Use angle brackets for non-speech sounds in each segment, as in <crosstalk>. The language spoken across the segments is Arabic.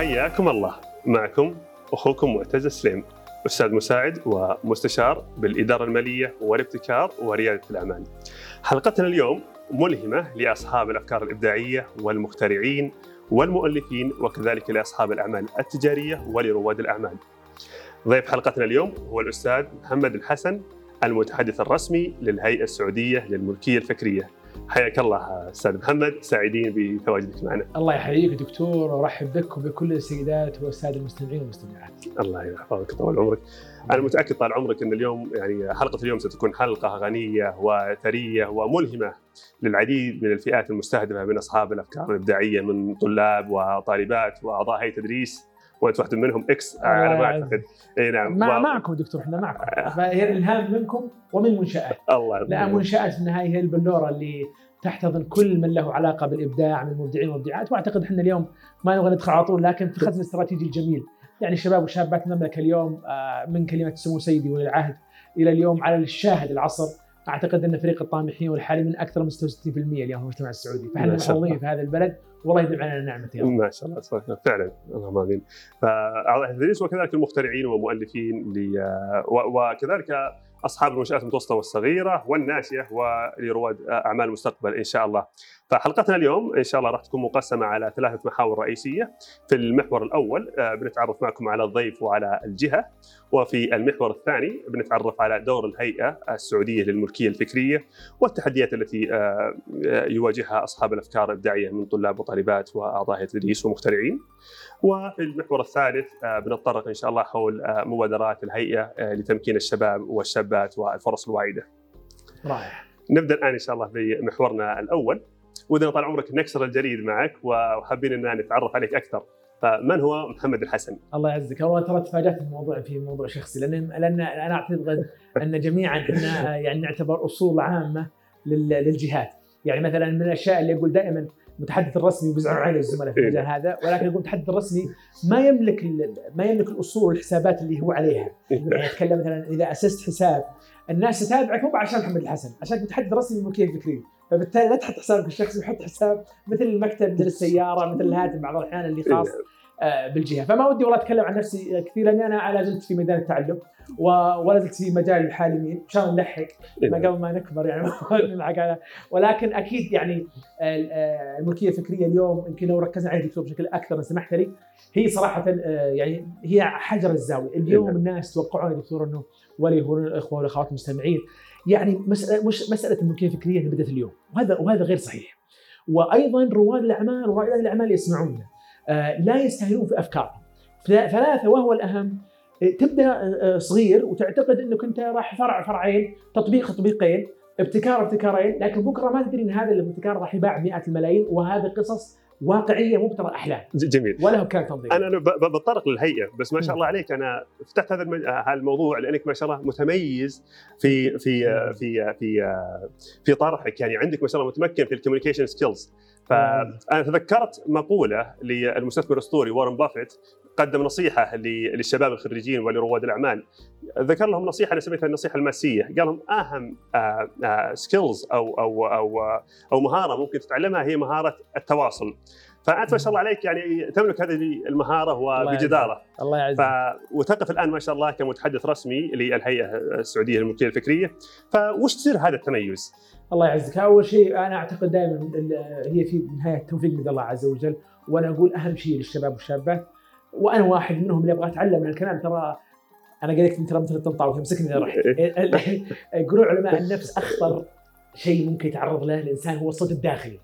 حياكم الله معكم أخوكم معتز سليم أستاذ مساعد ومستشار بالإدارة المالية والابتكار وريادة الاعمال. حلقتنا اليوم ملهمة لأصحاب الأفكار الإبداعية والمخترعين والمؤلفين وكذلك لأصحاب الأعمال التجارية ولرواد الأعمال. ضيف حلقتنا اليوم هو الأستاذ محمد الحسن المتحدث الرسمي للهيئة السعودية للملكية الفكرية. حياك الله أستاذ محمد سعيدين بتواجدك معنا. الله يحييك دكتور وارحب بك وبكل السيدات والسادة المستمعين والمستمعات. الله يحفظك طول عمرك. أنا متأكد طال عمرك إن اليوم يعني حلقة اليوم ستكون حلقة غنية وثرية وملهمة للعديد من الفئات المستهدفة من أصحاب الأفكار الإبداعية من طلاب وطالبات وأعضاء هيئة تدريس وانت واحد منهم إكس على ما أعتقد. إي نعم مع و... معكم دكتور إحنا معكم. فهي الالهام منكم ومن منشآت. الله لا منشآت في النهايه هي البلوره اللي تحتضن كل من له علاقة بالإبداع من المبدعين والمبدعات وأعتقد إحنا اليوم ما نبغى ندخل على طول لكن في خزن الاستراتيجي الجميل. يعني الشباب وشابات المملكة اليوم من كلمة سمو سيدي ولي العهد إلى اليوم على الشاهد العصر. أعتقد إن فريق الطامحين والحالي من أكثر من 66% اليوم في المجتمع السعودي. فإحنا محظوظين في هذا البلد. والله يدعم علينا نعمته ما شاء الله فعلا. اللهم آمين. التدريس وكذلك المخترعين والمؤلفين وكذلك أصحاب المنشآت المتوسطة والصغيرة والناشئة ولرواد أعمال المستقبل إن شاء الله. فحلقتنا اليوم إن شاء الله راح تكون مقسمة على ثلاثة محاور رئيسية. في المحور الأول بنتعرف معكم على الضيف وعلى الجهة، وفي المحور الثاني بنتعرف على دور الهيئة السعودية للملكية الفكرية والتحديات التي يواجهها أصحاب الأفكار الابداعيه من طلاب وطالبات وأعضاء هيئه التدريس ومخترعين. وفي المحور الثالث بنتطرق إن شاء الله حول مبادرات الهيئة لتمكين الشباب والشابات والفرص الواعدة. رائع. نبدأ الآن إن شاء الله بمحورنا الأول ودنا طال عمرك نكسر الجليد معك وحابين إن نتعرف عليك أكثر. فمن هو؟ محمد الحسن؟ الله يعزك، والله ترى تفاجأت الموضوع في موضوع شخصي لأن لأن أنا أعتقد أن جميعا إحنا يعني نعتبر أصول عامة للجهات، يعني مثلا من الأشياء اللي يقول دائما المتحدث الرسمي وبيزعلوا عليه الزملاء في المجال هذا ولكن يقول المتحدث الرسمي ما يملك ما يملك الأصول والحسابات اللي هو عليها. يعني يتكلم مثلا إذا أسست حساب الناس تتابعك مو عشان محمد الحسن عشان متحدث رسمي للملكيه الفكريه فبالتالي لا تحط حسابك الشخصي وحط حساب مثل المكتب مثل السيارة مثل الهاتف بعض الأحيان اللي خاص بالجهة. فما ودي والله أتكلم عن نفسي كثير لأني أنا لا زلت في ميدان التعلم ولا زلت في مجال الحالمين إن شاء الله نلحق. ما قبل ما نكبر يعني نلحق ولكن أكيد يعني الملكية الفكرية اليوم يمكن لو ركزنا عليها دكتور بشكل أكثر ان سمحت لي هي صراحة يعني هي حجر الزاوية. اليوم الناس توقعون دكتور إنه ولي هو الإخوة والأخوات المستمعين. يعني مساله مش مسألة الملكيه الفكريه بدأت اليوم. وهذا وهذا غير صحيح. وأيضا رواد الأعمال ورائدات الأعمال يسمعونا لا يستهينون في أفكارهم. ثلاثة وهو الأهم تبدأ صغير وتعتقد إنك أنت راح فرع فرعين تطبيق تطبيقين ابتكار ابتكارين لكن بكرة ما تدري إن هذا الابتكار راح يباع بمئات الملايين وهذه قصص واقعية مو بترى أحلام. جميل. ولو كان تنظيم. أنا بتطرق للهيئة بس ما شاء الله عليك. أنا فتحت. هذا الموضوع لأنك ما شاء الله متميز في في في في في طرحك. يعني عندك ما شاء الله متمكن في ال communication skills. فانا تذكرت مقولة للمستثمر الأسطوري وارن بافيت قدم نصيحة للشباب الخريجين ولرواد الأعمال. ذكر لهم نصيحة أنا سميتها النصيحة الماسية. قال لهم أهم سكيلز أو أو أو أو مهارة ممكن تتعلمها هي مهارة التواصل. فأنت ما شاء الله عليك يعني تملك هذه المهارة وبجدارة. الله يعزك. ف... وتقف الآن ما شاء الله كمتحدث رسمي للهيئة السعودية للملكيه الفكرية. فوش سر هذا التميز؟ الله يعزك. أول شيء أنا أعتقد دائما هي في نهاية توفيق من الله عز وجل وأنا أقول أهم شيء للشباب والشابات وأنا واحد منهم اللي أبغى أتعلم من الكلام ترى أنا قلت ترى مثل الطنطاوي تمسكني اذا رحت. <laughs> يقولون علماء النفس أخطر شيء ممكن يتعرض له الإنسان هو الصوت الداخلي.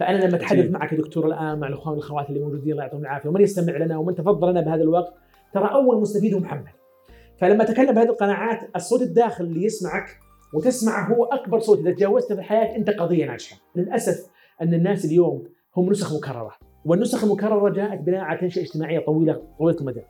فأنا لما أتحدث معك يا دكتور الآن مع الأخوان والأخوات اللي موجودين الله يعطيهم العافية ومن يستمع لنا ومن تفضل لنا بهذا الوقت ترى أول مستفيد هو محمد. فلما أتكلم بهذه القناعات الصوت الداخلي اللي يسمعك وتسمع هو أكبر صوت. إذا تجاوزته في الحياة أنت قضية ناجحة. للأسف أن الناس اليوم هم نسخ مكررة. والنسخ المكررة جاءت بناء على تنشئة اجتماعية طويلة طويلة المدى.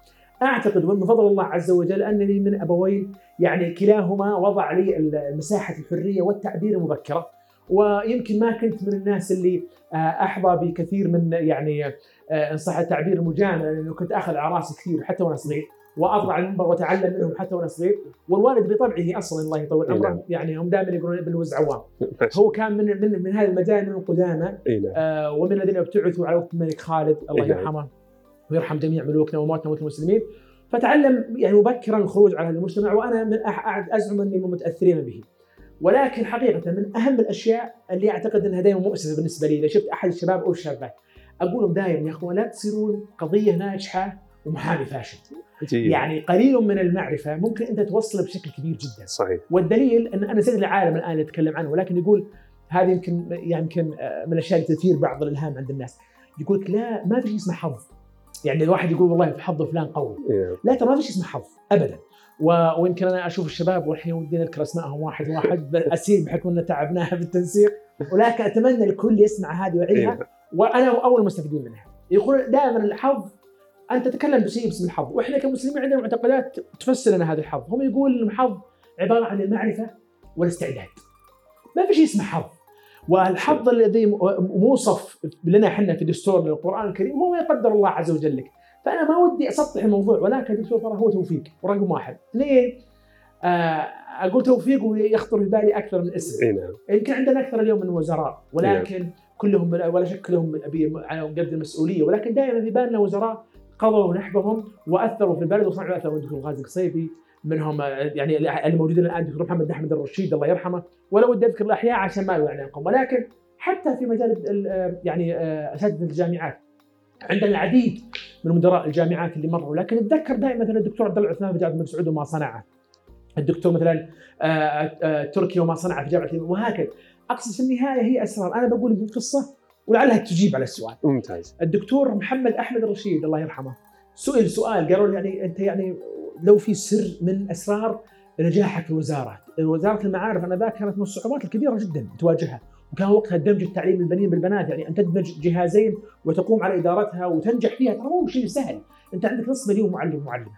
أعتقد ومن فضل الله عز وجل أنني من ابوين يعني كلاهما وضع لي مساحه الحرية والتعبير مبكرة. ويمكن ما كنت من الناس اللي أحظى بكثير من يعني إن صح التعبير المجامله لأنه كنت أخذ على رأسي كثير حتى وأنا صغير. واطلع المنبر واتعلم منهم حتى وأنا صغير. والوالد بطبعه أصلا الله يطول عمره. يعني هم دائما يقولون إبن الوز عوام هو كان من من من هذا المجال من القدامى آه ومن الذين ابتعثوا على وقت الملك خالد الله يرحمه ويرحم جميع ملوكنا وموتنا وموت المسلمين. فتعلم يعني مبكرا الخروج على هذا المجتمع وأنا من أح- أزعم أني من المتاثرين به. ولكن حقيقة من أهم الأشياء اللي أعتقد أنها دائما مؤسفه بالنسبة لي إذا شفت أحد الشباب أو الشابات أقول لهم دائما يا أخوان لا تصيرون قضية ناجحة ومحامي فاشل. جيد. يعني قليل من المعرفة ممكن أنت توصله بشكل كبير جدا. صحيح والدليل أن أنا زيد العالم الآن اللي اتكلم عنه ولكن يقول هذه يمكن يمكن من الأشياء اللي تثير بعض الإلهام عند الناس يقول لك لا ما في شيء اسمه حظ يعني الواحد يقول والله في حظ فلان قوي إيه. لا ترى ما في شيء اسمه حظ ابدا و... ويمكن أنا أشوف الشباب والحين ودي نذكر اسمائهم واحد واحد اسير بحكم ان تعبناها بالتنسيق ولكن أتمنى الكل يسمع هذه ويعيها إيه. وأنا أول المستفيدين منها يقول دائما الحظ انت تتكلم بشيء باسم الحظ. وإحنا كمسلمين عندنا معتقدات تفسر لنا هذا الحظ. هم يقول إن الحظ عبارة عن المعرفة والاستعداد. ما في شيء اسمه حظ. والحظ الذي موصف لنا إحنا في دستورنا القران الكريم هو ما يقدر الله عز وجل لك. فأنا ما ودي أسطح الموضوع ولكن دكتور ترى هو توفيق ورقم واحد. اثنين آه أقول توفيق ويخطر في بالي أكثر من اسم. إيه نعم. يمكن عندنا أكثر اليوم من وزراء ولكن كلهم بلا- ولا شك كلهم أبي- على قد المسؤولية ولكن دائما في بالنا وزراء قضوا نحبهم وأثروا في البلد وصنعوا أثر. الدكتور غازي القصيبي منهم يعني اللي موجودين الآن الدكتور محمد أحمد الرشيد الله يرحمه ولا ودي أذكر الأحياء عشان ما يعني عنكم. ولكن حتى في مجال ال- يعني آه، أساتذة الجامعات عندنا العديد من مدراء الجامعات اللي مروا. لكن أتذكر دائما مثلا الدكتور عبد الله العثمان في جامعة الملك سعود وما صنعه. الدكتور مثلا آه، آه، تركيا وما صنعه في جامعة وهكذا. أقصد في النهاية هي أسرار. أنا بقول لكم قصه ولعلها تجيب على السؤال ممتاز الدكتور محمد أحمد الرشيد الله يرحمه سئل سؤال قالوا له يعني أنت يعني لو في سر من أسرار نجاحك في الوزارة، وزارة المعارف انذاك كانت من الصعوبات الكبيرة جدا تواجهها، وكان وقتها دمج التعليم البنين بالبنات يعني أن تدمج جهازين وتقوم على إدارتها وتنجح فيها ترى مو شيء سهل، أنت عندك نصف مليون معلم ومعلمة.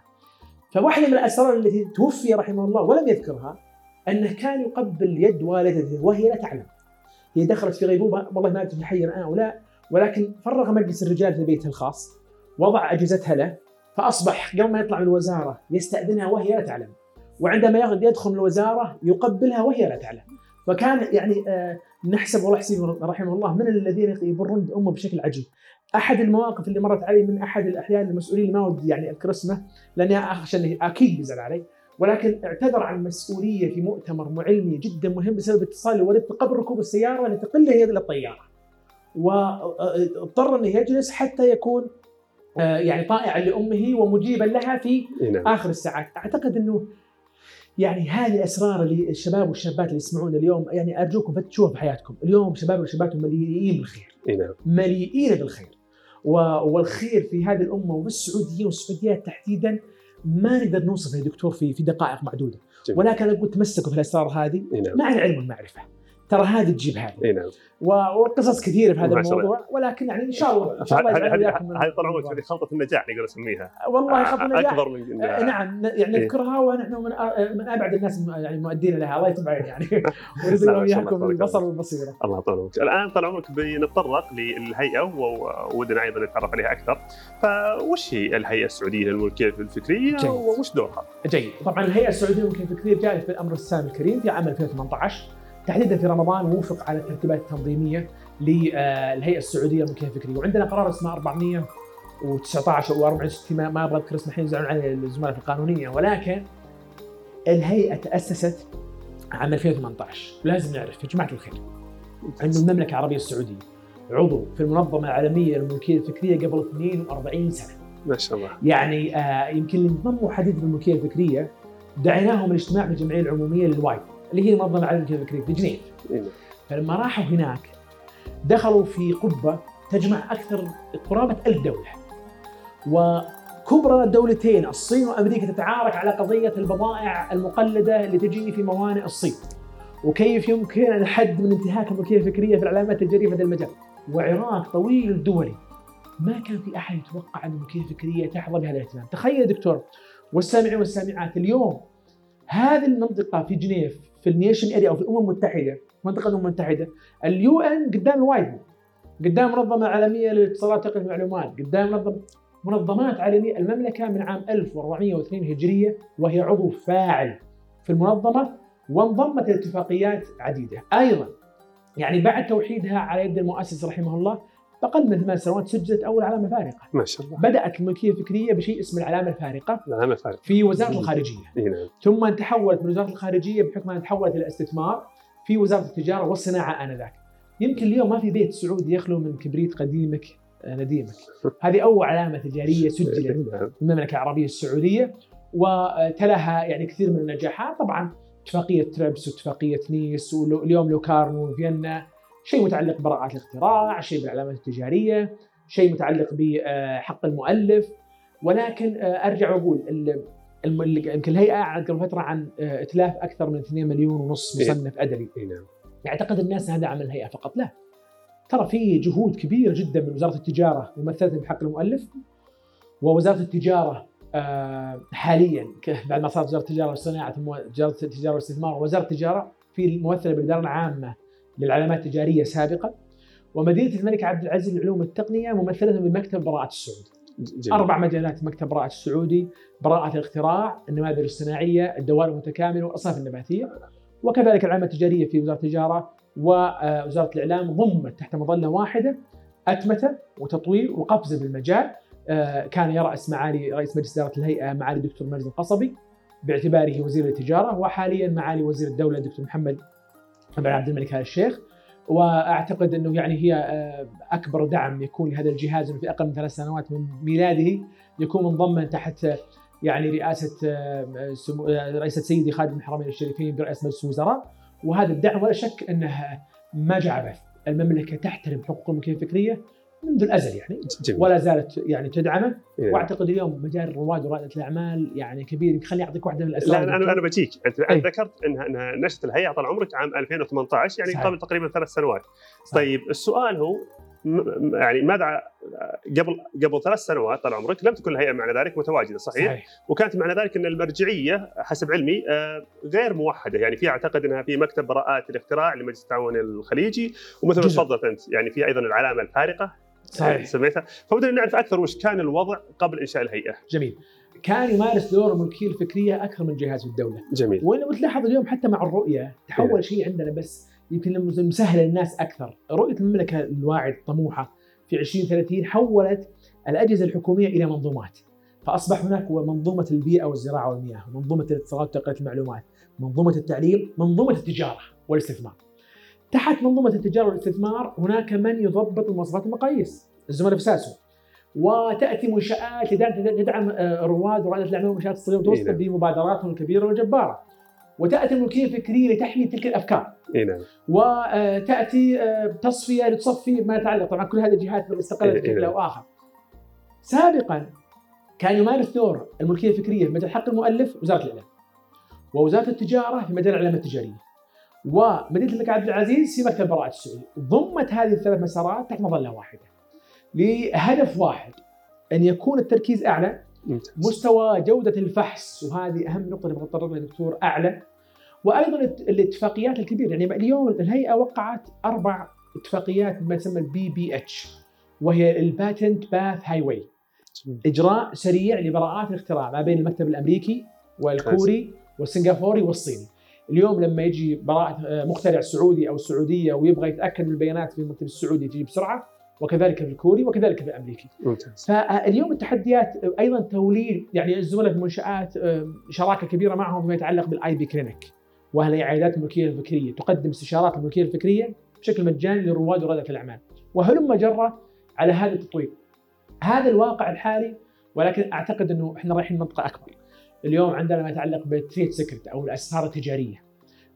فواحدة من الأسرار التي توفي رحمه الله ولم يذكرها أنه كان يقبل يد والدته وهي لا تعلم. هي دخلت في غيبوبة. والله ما أدري حيا الآن أو لا. ولكن فرغ مجلس الرجال في بيته الخاص وضع أجهزتها له فأصبح قبل ما يطلع من الوزارة يستأذنها وهي لا تعلم. وعندما يدخل من الوزارة يقبلها وهي لا تعلم. فكان يعني آه، نحسب والله حسين رحمه الله من الذين يبرون بأمه بشكل عجيب. أحد المواقف اللي مرت علي من أحد الأحيان المسؤولين ما ودي يعني اذكر اسمه لاني أخشى إنه أكيد بيزعل علي. ولكن اعتذر عن مسؤوليه في مؤتمر علمي جدا مهم بسبب اتصال لوالدته قبل ركوب السيارة لتقل هي إلى الطيارة. واضطر انه يجلس حتى يكون آه، يعني طائعا لأمه ومجيبا لها في إيه نعم. آخر الساعات. أعتقد إنه يعني هذه الاسرار اللي الشباب والشابات اللي يسمعون اليوم يعني أرجوكم فتشوها في حياتكم. اليوم شباب وشابات مليئين بالخير. إيه نعم. مليئين بالخير. والخير في هذه الأمة وبالسعوديين والسعوديات تحديدا ما نقدر نوصفه يا دكتور في في دقائق معدودة. جميل. ولكن أقول تمسكوا في الأسرار هذه نعم. مع العلم والمعرفة. ترى هذه تجيب هذه إيه نعم وقصص كثيرة في هذا. الموضوع ولكن يعني إن شاء الله إن شاء الله هذه طال عمرك. هذه خلطة النجاح نقدر نسميها والله خط النجاح أكبر من آه، نعم يعني إيه. نذكرها ونحن من من أبعد الناس يعني مؤدين لها الله يتبع يعني <laughs> <laughs> ورزقنا واياكم تبارك البصر. والبصيرة الله طال عمرك الآن طال عمرك بنتطرق للهيئة وودنا أيضا نتعرف عليها أكثر فوش هي الهيئة السعودية للملكية الفكرية. وش دورها؟ جيد طبعا الهيئة السعودية للملكية الفكرية جاءت بالأمر السامي الكريم في عام 2018 تحديدا في رمضان ووفق على الترتيبات التنظيمية للهيئه السعودية للملكيه الفكريه وعندنا قرار اسمه 419 أو 64 ما ما أبغى أذكر اسمه الحين يزعلون علي الزملاء في القانونية. ولكن الهيئة تأسست عام 2018 لازم نعرف يا جماعة الخير أن المملكة العربية السعودية عضو في المنظمة العالمية للملكية الفكرية قبل 42 سنة. ما شاء الله. يعني آه يمكن اللي انضموا حديث الملكية الفكرية دعيناهم الاجتماع في الجمعية العمومية للوايد اللي هي المنظمة العالمية للملكية الفكرية في جنيف. إيه. فلما راحوا هناك دخلوا في قبة تجمع أكثر قرابة ألف دولة. وكبرى الدولتين الصين وأمريكا تتعارك على قضية البضائع المقلدة اللي تجي في موانئ الصين. وكيف يمكن الحد من انتهاك الملكية الفكرية في العلامات الجريفة في هذا المجال؟ وعراق طويل الدول ما كان في أحد يتوقع أن الملكية الفكرية تحظى بهذا الاهتمام. تخيل دكتور والسامعين والسامعات اليوم هذه المنطقة في جنيف في النيشن اريا أو في الأمم المتحدة منطقة الأمم المتحدة. اليو ان قدام الوايد قدام منظمة عالمية للاتصالات وتقنيه المعلومات قدام منظمه منظمات عالمية. المملكة من عام 1402 هجرية وهي عضو فاعل في المنظمة وانضمت لاتفاقيات عديدة. أيضا يعني بعد توحيدها على يد المؤسس رحمه الله من ثمان سنوات سجلت أول علامة فارقة. ما شاء الله. بدأت الملكية الفكرية بشيء اسمه العلامة الفارقة. العلامة الفارقة. في وزارة الخارجية. نعم. ثم تحولت من وزارة الخارجية بحكم أنها تحولت إلى استثمار في وزارة التجارة والصناعة آنذاك. يمكن اليوم ما في بيت سعودي يخلو من كبريت قديمك آه، نديمك. <laughs> هذه أول علامة تجارية سجلت نعم. في المملكة العربية السعودية وتلها يعني كثير من النجاحات. طبعا اتفاقية تريبس واتفاقية نيس واليوم لوكارنو وفيينا. شيء متعلق براءات الاختراع، شيء بالعلامات التجارية، شيء متعلق بحق المؤلف. ولكن آه، أرجع وأقول يمكن الهيئة اعلنت قبل فترة عن آه، إتلاف أكثر من 2 مليون ونص إيه. مصنف أدبي، اي نعم. يعتقد الناس هذا عمل الهيئة فقط. لا. ترى في جهود كبيرة جدا من وزارة التجارة ممثلة بحق المؤلف ووزارة التجارة آه، حاليا بعد ما صارت وزارة التجارة والصناعة ثم وزارة التجارة والاستثمار ووزارة التجارة في الممثلة بالإدارة العامة للعلامات التجارية سابقا ومدينة الملك عبد العزيز للعلوم والتقنية ممثلة بمكتب براءة السعودي. جميل. أربع مجالات مكتب براءة السعودي. براءة الاختراع النماذج الصناعيه الدوائر المتكاملة والأصناف النباتية. وكذلك العلامة التجارية في وزارة التجارة ووزاره الإعلام ضمت تحت مظلة واحدة اتمته وتطوير وقفزه بالمجال. آه، كان يرأس معالي رئيس مجلس إدارة الهيئة معالي الدكتور مجد القصبي باعتباره وزير التجارة وحاليا معالي وزير الدولة الدكتور محمد بن عبد الملك ال الشيخ. وأعتقد إنه يعني هي آه، أكبر دعم يكون لهذا الجهاز في أقل من ثلاث سنوات من ميلاده يكون منضما تحت يعني رئاسة آه، سمو- آه، رئيسة سيدي خادم الحرمين الشريفين برئاسة مجلس الوزراء. وهذا الدعم ولا شك إنه ما جاء عبث المملكة تحترم حقوق الملكيه الفكرية منذ الازل يعني جميل ولا زالت يعني تدعمه إي نعم. وأعتقد اليوم مجال رواد ورائده الأعمال يعني كبير خليني اعطيك واحدة من لا الاسرار أنا أنا بجيك أنت أي. أنت ذكرت انها إنها نشأت الهيئة طال عمرك عام 2018 يعني صحيح. قبل تقريبا ثلاث سنوات صحيح. طيب السؤال هو يعني ماذا قبل قبل ثلاث سنوات طال عمرك لم تكن الهيئة معنى ذلك متواجدة صحيح؟ صحيح وكانت معنى ذلك أن المرجعية حسب علمي آه، غير موحدة يعني في أعتقد أنها في مكتب براءات الاختراع لمجلس التعاون الخليجي ومثل ما. تفضلت أنت يعني في أيضا العلامة الفارقة صحيح. سميتها فبدنا نعرف أكثر وش كان الوضع قبل إنشاء الهيئة. جميل. كان يمارس دور الملكيه الفكرية أكثر من جهاز الدولة. جميل. ولو تلاحظ اليوم حتى مع الرؤية إيه. تحول شيء عندنا بس يمكن لما نسهل الناس أكثر. رؤية المملكة الواعد الطموحه في 2030 حولت الأجهزة الحكومية إلى منظومات. فأصبح هناك منظومة البيئة والزراعة والمياه منظومة الاتصالات وتقنيه المعلومات منظومة التعليم منظومة التجارة والاستثمار. تحت منظومة التجارة والاستثمار هناك من يضبط المواصفات والمقاييس الزملاء في ساسو وتأتي منشآت تدعم آه، رواد ورائدة الأعمال والمنشآت الصغيرة والمتوسطة إيه نعم. بمبادراتهم الكبيره والجباره وتأتي الملكيه الفكريه لتحمي تلك الأفكار اي نعم وتاتي آه، تصفية لتصفي ما يتعلق طبعا كل هذه الجهات استقلت إيه، إيه. بشكل أو آخر. سابقا كان يمارس دور الملكية الفكرية في مجال حق المؤلف وزارة الإعلام. ووزارة التجارة في مجال العلامه التجاريه. ومدينة الملك عبد العزيز في مكتب براءة السعودي. ضمت هذه الثلاث مسارات تحت مظلة واحدة. لهدف واحد أن يكون التركيز أعلى. ممتاز. مستوى جودة الفحص وهذه أهم نقطة نبغى نتطرق لها دكتور أعلى. وأيضا الات- الاتفاقيات الكبيرة. يعني اليوم الهيئة وقعت أربع اتفاقيات بما يسمى ال PPH وهي ال patent path highway إجراء سريع لبراءات الاختراع ما بين المكتب الأمريكي والكوري والسنغافوري والصيني. اليوم لما يجي براءة آه، مخترع سعودي أو سعودية ويبغى يتأكد من البيانات في المكتب السعودي تجي بسرعة وكذلك في الكوري وكذلك في الأمريكي. ممتاز. فاليوم التحديات أيضا توليد يعني الزملاء في المنشات آه، شراكة كبيرة معهم فيما يتعلق بال IP clinic وهي عيادات الملكية الفكرية تقدم استشارات الملكية الفكرية بشكل مجاني لرواد ورائده الأعمال. وهلم جرة على هذا التطوير. هذا الواقع الحالي ولكن أعتقد إنه إحنا رايحين منطقة أكبر. اليوم عندنا ما يتعلق بالتريد سكرت أو الاسرار التجارية.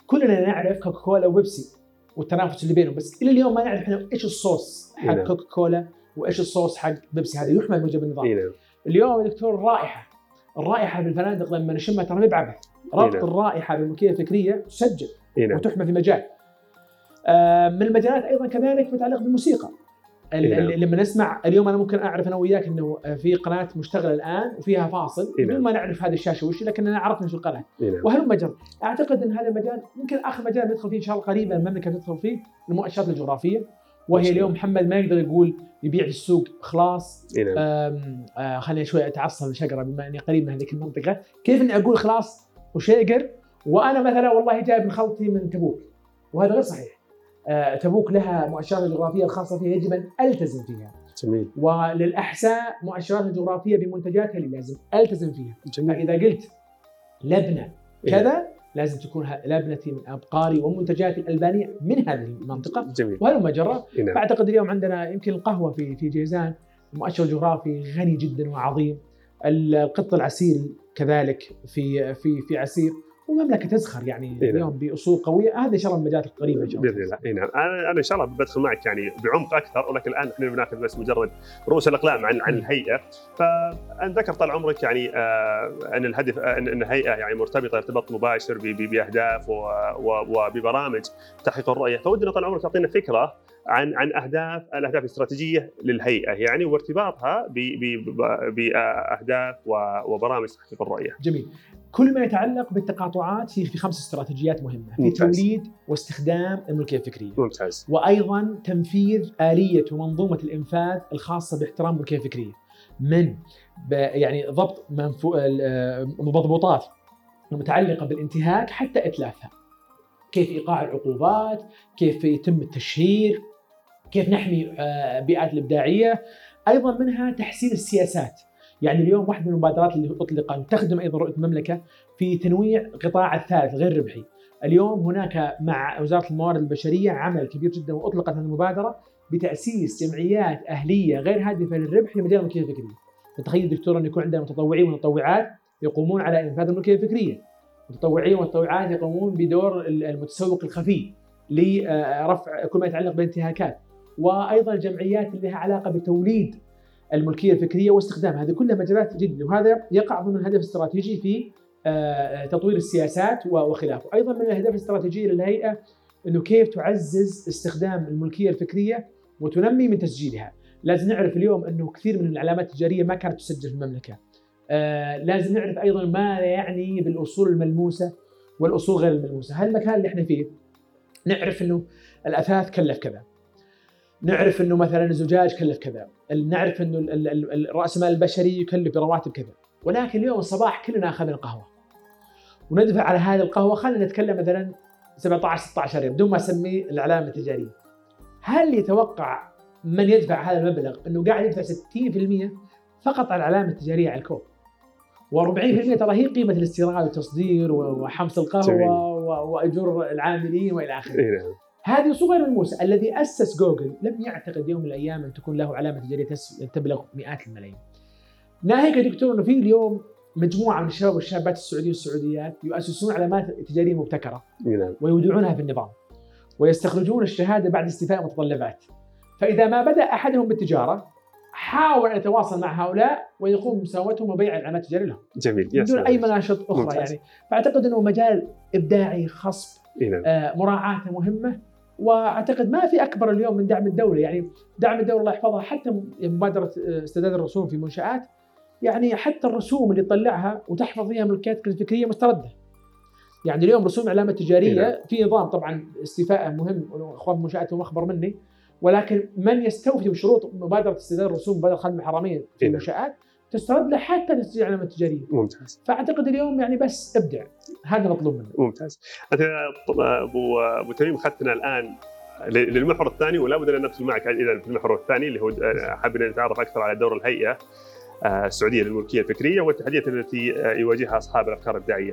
كلنا نعرف كوكاكولا وبيبسي والتنافس اللي بينهم بس إلى اليوم ما نعرف إحنا إيش الصوص حق نعم. كوكاكولا وإيش الصوص حق بيبسي هذا يحمل موجب النظام اي نعم. اليوم يا دكتور الرائحة الرائحة بالفنادق لما نشمها ترى ما بعبث. ربط نعم. الرائحة بالملكيه الفكرية تسجل نعم. وتحمى في مجال. آه، من المجالات أيضا كذلك متعلق بالموسيقى. ال- إيه. لما نسمع اليوم أنا ممكن أعرف أنا وياك إنه في قناة مشتغلة الآن وفيها فاصل إيه. بدون. ما نعرف هذه الشاشة وش لكننا عرفنا شو القناة. اي نعم وهلم جر أعتقد إن هذا المجال يمكن آخر مجال ندخل فيه إن شاء الله قريبا المملكة تدخل فيه المؤشرات الجغرافية. وهي الله. اليوم محمد ما يقدر يقول يبيع في السوق خلاص. اي نعم. آه، خليني شوي أتعصب شقرة بما إني قريب من هذيك المنطقة، كيف إني أقول خلاص وشيقر وأنا مثلا والله جايب من خلطي من تبوك وهذا غير صحيح. آه، تبوك لها مؤشرات الجغرافيه الخاصه فيها يجب أن ألتزم فيها. جميل. وللأحساء مؤشرات الجغرافيه بمنتجاتها اللي لازم ألتزم فيها. جميل. فإذا قلت لبنة إيه. كذا لازم تكون لبنتي من أبقاري ومنتجاتي الألبانية من هذه المنطقة. جميل. وهلم جرى إي نعم. فاعتقد اليوم عندنا يمكن القهوة في في جيزان. المؤشر الجغرافي غني جدا وعظيم. القط العسيري كذلك في في في عسير. والمملكة تزخر يعني نعم. اليوم بأصول قوية. هذا ان شاء الله المجالات القريبه إن شاء الله. بإذن الله. اي نعم. أنا إن شاء الله بدخل معك يعني بعمق أكثر ولكن الآن إحنا بناخذ بس مجرد رؤوس الأقلام عن عن الهيئة. فان ذكر طال عمرك يعني آه أن الهدف آه أن الهيئة يعني مرتبطة ارتباط مباشر بأهداف وببرامج تحقيق الرؤية. فودنا طال عمرك تعطينا فكرة عن عن اهداف الأهداف الاستراتيجية للهيئة يعني وارتباطها بأهداف وبرامج تحقيق الرؤية. جميل. كل ما يتعلق بالتقاطعات هي في خمس استراتيجيات مهمة في. توليد واستخدام الملكية الفكرية. ممتاز. وأيضا تنفيذ آلية ومنظومه الإنفاذ الخاصة باحترام الملكية الفكرية. من يعني ضبط منفو... ال- آه، مضبوطات المتعلقه بالانتهاك حتى إتلافها. كيف إيقاع العقوبات كيف يتم التشهير كيف نحمي آه، البيئات الإبداعية. أيضا منها تحسين السياسات. يعني اليوم واحدة من المبادرات اللي اطلقت تخدم أيضا رؤية المملكة في تنويع قطاع الثالث غير ربحي اليوم هناك مع وزارة الموارد البشرية عمل كبير جدا وأطلقت هذه المبادرة بتأسيس جمعيات أهلية غير هادفة للربح لمجال الملكية الفكرية. فتخيل دكتور أن يكون عندنا متطوعين ومتطوعات يقومون على إنفاذ الملكية الفكرية. متطوعين ومتطوعات يقومون بدور المتسوق الخفي لرفع كل ما يتعلق بالانتهاكات. وأيضا الجمعيات اللي لها علاقة بتوليد الملكية الفكرية واستخدامها، هذه كلها مجالات جدا وهذا يقع ضمن الهدف الاستراتيجي في آه، تطوير السياسات وخلافه، أيضا من الاهداف الاستراتيجيه للهيئة إنه كيف تعزز استخدام الملكية الفكرية وتنمي من تسجيلها، لازم نعرف اليوم إنه كثير من العلامات التجارية ما كانت تسجل في المملكة. آه، لازم نعرف أيضا ما يعني بالأصول الملموسة والأصول غير الملموسة، هالمكان اللي إحنا فيه نعرف إنه الأثاث كلف كذا. نعرف إنه مثلا الزجاج كلف كذا، نعرف إنه ال- ال- ال- الراس مال البشري يكلف برواتب كذا، ولكن اليوم الصباح كلنا أخذنا قهوه. وندفع على هذه القهوة خلينا نتكلم مثلا 17 16 يوم بدون ما اسمي العلامه التجاريه. هل يتوقع من يدفع هذا المبلغ إنه قاعد يدفع 60% فقط على العلامه التجاريه على الكوب؟ و40% ترى هي قيمة الاستيراد والتصدير وحمص. القهوة وأجور العاملين وإلى آخره. هذه صور ملموسه، الذي أسس جوجل لم يعتقد يوم من الأيام أن تكون له علامة تجاريه تس- تبلغ مئات الملايين. ناهيك يا دكتور إنه في اليوم مجموعة من الشباب والشابات السعوديين والسعوديات يؤسسون علامات تجارية مبتكرة إي نعم. ويودعونها في النظام ويستخرجون الشهادة بعد استيفاء المتطلبات. فإذا ما بدأ أحدهم بالتجارة حاول أن يتواصل مع هؤلاء ويقوم بمساواتهم وبيع العلامات التجارية لهم جميل يا بدون. أي مناشط أخرى ممتاز. يعني فأعتقد إنه مجال إبداعي خصب نعم. آه، مراعاته مهمة وأعتقد ما في أكبر اليوم من دعم الدولة يعني دعم الدولة الله يحفظها حتى مبادرة آه، استرداد الرسوم في منشآت يعني حتى الرسوم اللي تطلعها وتحفظ فيها ملكياتك الفكرية مستردة. يعني اليوم رسوم علامه. تجارية في نظام طبعا استيفائه مهم أخوان المنشات هم أخبر مني ولكن من يستوفي بشروط مبادرة استرداد الرسوم مبادرة خدمه الحرميه في. المنشات تسترد له حتى تسجيل علامه تجاريه ممتاز. فأعتقد اليوم يعني بس ابدع. هذا مطلوب منك. ممتاز. أنت ابو أبو تميم أخذتنا الآن للمحور الثاني ولا بد أن ندخل معك إذا في المحور الثاني اللي هو حابين نتعرف أكثر على دور الهيئة آه، السعودية للملكية الفكرية والتحديات التي آه، يواجهها أصحاب الأفكار الابداعيه.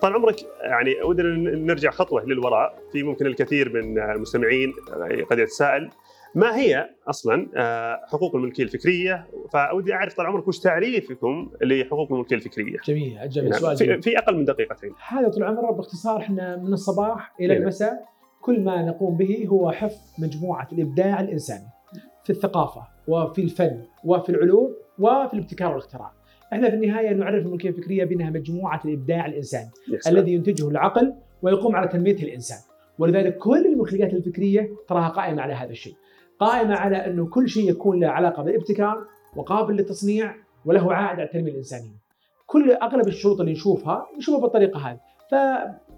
طال عمرك يعني ودنا نرجع خطوة للوراء. في ممكن الكثير من المستمعين آه، قد يتساءل ما هي أصلا آه، حقوق الملكية الفكرية؟ فودي أعرف طال عمرك وش تعريفكم لحقوق الملكية الفكرية؟ جميل جميل نعم. سؤال جميل. في أقل من دقيقتين. هذا طول عمره باختصار إحنا من الصباح إلى نعم. المساء كل ما نقوم به هو حفظ مجموعة الإبداع الإنساني في الثقافة وفي الفن وفي العلوم وفي الابتكار والإختراع. إحنا في النهاية نعرف الملكية الفكرية بأنها مجموعة الإبداع الإنساني. الذي ينتجه العقل ويقوم على تنميته الإنسان. ولذلك كل الملكيات الفكرية تراها قائمة على هذا الشيء. قائمة على أنه كل شيء يكون له علاقة بالابتكار وقابل للتصنيع وله عائد على التنمية الإنسانية. كل أغلب الشروط اللي نشوفها نشوفها بالطريقة هذه.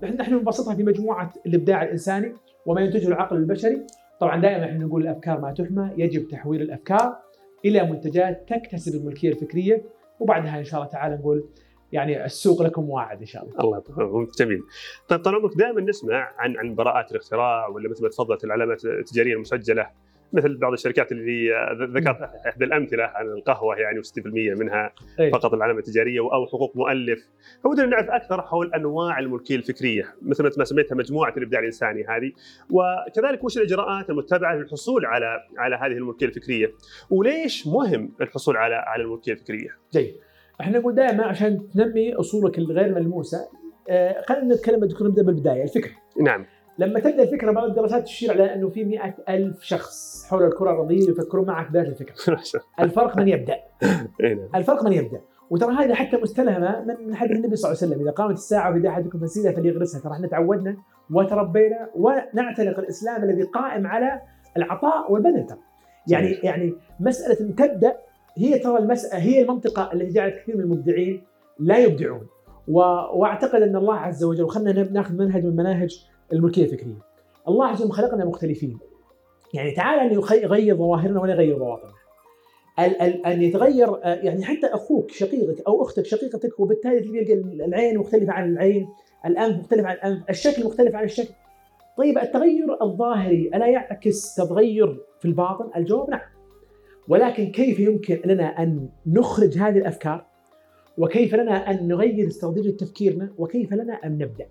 فنحن نبسطها في مجموعة الإبداع الإنساني وما ينتجه العقل البشري. طبعا دائما إحنا نقول الأفكار ما تحمى، يجب تحويل الأفكار إلى منتجات تكتسب الملكية الفكرية وبعدها إن شاء الله تعالى نقول يعني السوق لكم واعد إن شاء الله الله يطول جميل طيب طال عمرك دائما نسمع عن عن براءات الاختراع ولا مثل ما تفضلت العلامات التجارية المسجلة مثل بعض الشركات اللي ذكرت إحدى الأمثلة عن القهوة يعني و60% منها أي. فقط العلامة التجارية أو حقوق مؤلف. فودنا نعرف أكثر حول أنواع الملكية الفكرية مثل ما سميتها مجموعة الإبداع الإنساني هذه. وكذلك وش الإجراءات المتبعة للحصول على على هذه الملكية الفكرية؟ وليش مهم الحصول على على الملكية الفكرية؟ جيد. إحنا نقول دائما عشان تنمي أصولك الغير ملموسة آه، خلينا نتكلم دكتور نبدأ بالبداية الفكرة نعم. لما تبدأ الفكرة بعض الدراسات تشير على إنه في مئة ألف شخص حول الكرة الأرضية يفكرون معك بهذه الفكرة. <laughs> الفرق من يبدأ. <laughs> إي نعم. الفرق من يبدأ. وترى هذه حتى مستلهمة من حديث النبي صلى الله عليه وسلم. إذا قامت الساعة وبدا أحدكم فسيلة فليغرسها. ترى إحنا تعودنا وتربينا ونعتنق الإسلام الذي قائم على العطاء والبذل ترى يعني. يعني مسألة ان تبدأ. هي ترى المسألة هي المنطقة التي جعلت كثير من المبدعين لا يبدعون. وأعتقد أن الله عز وجل وخلنا ناخذ منهج من مناهج الملكية الفكرية. الله عز وجل خلقنا مختلفين. يعني تعالى أن يغير ظواهرنا ولا يغير ال- أن يتغير آه، يعني حتى أخوك شقيقك أو أختك شقيقتك وبالتالي تلقى العين مختلفة عن العين الأنف مختلف عن الأنف الشكل مختلف عن الشكل. طيب التغير الظاهري ألا يعكس تغير في الباطن؟ الجواب نعم. ولكن كيف يمكن لنا أن نخرج هذه الأفكار؟ وكيف لنا أن نغير استراتيجيه تفكيرنا؟ وكيف لنا أن نبدأ؟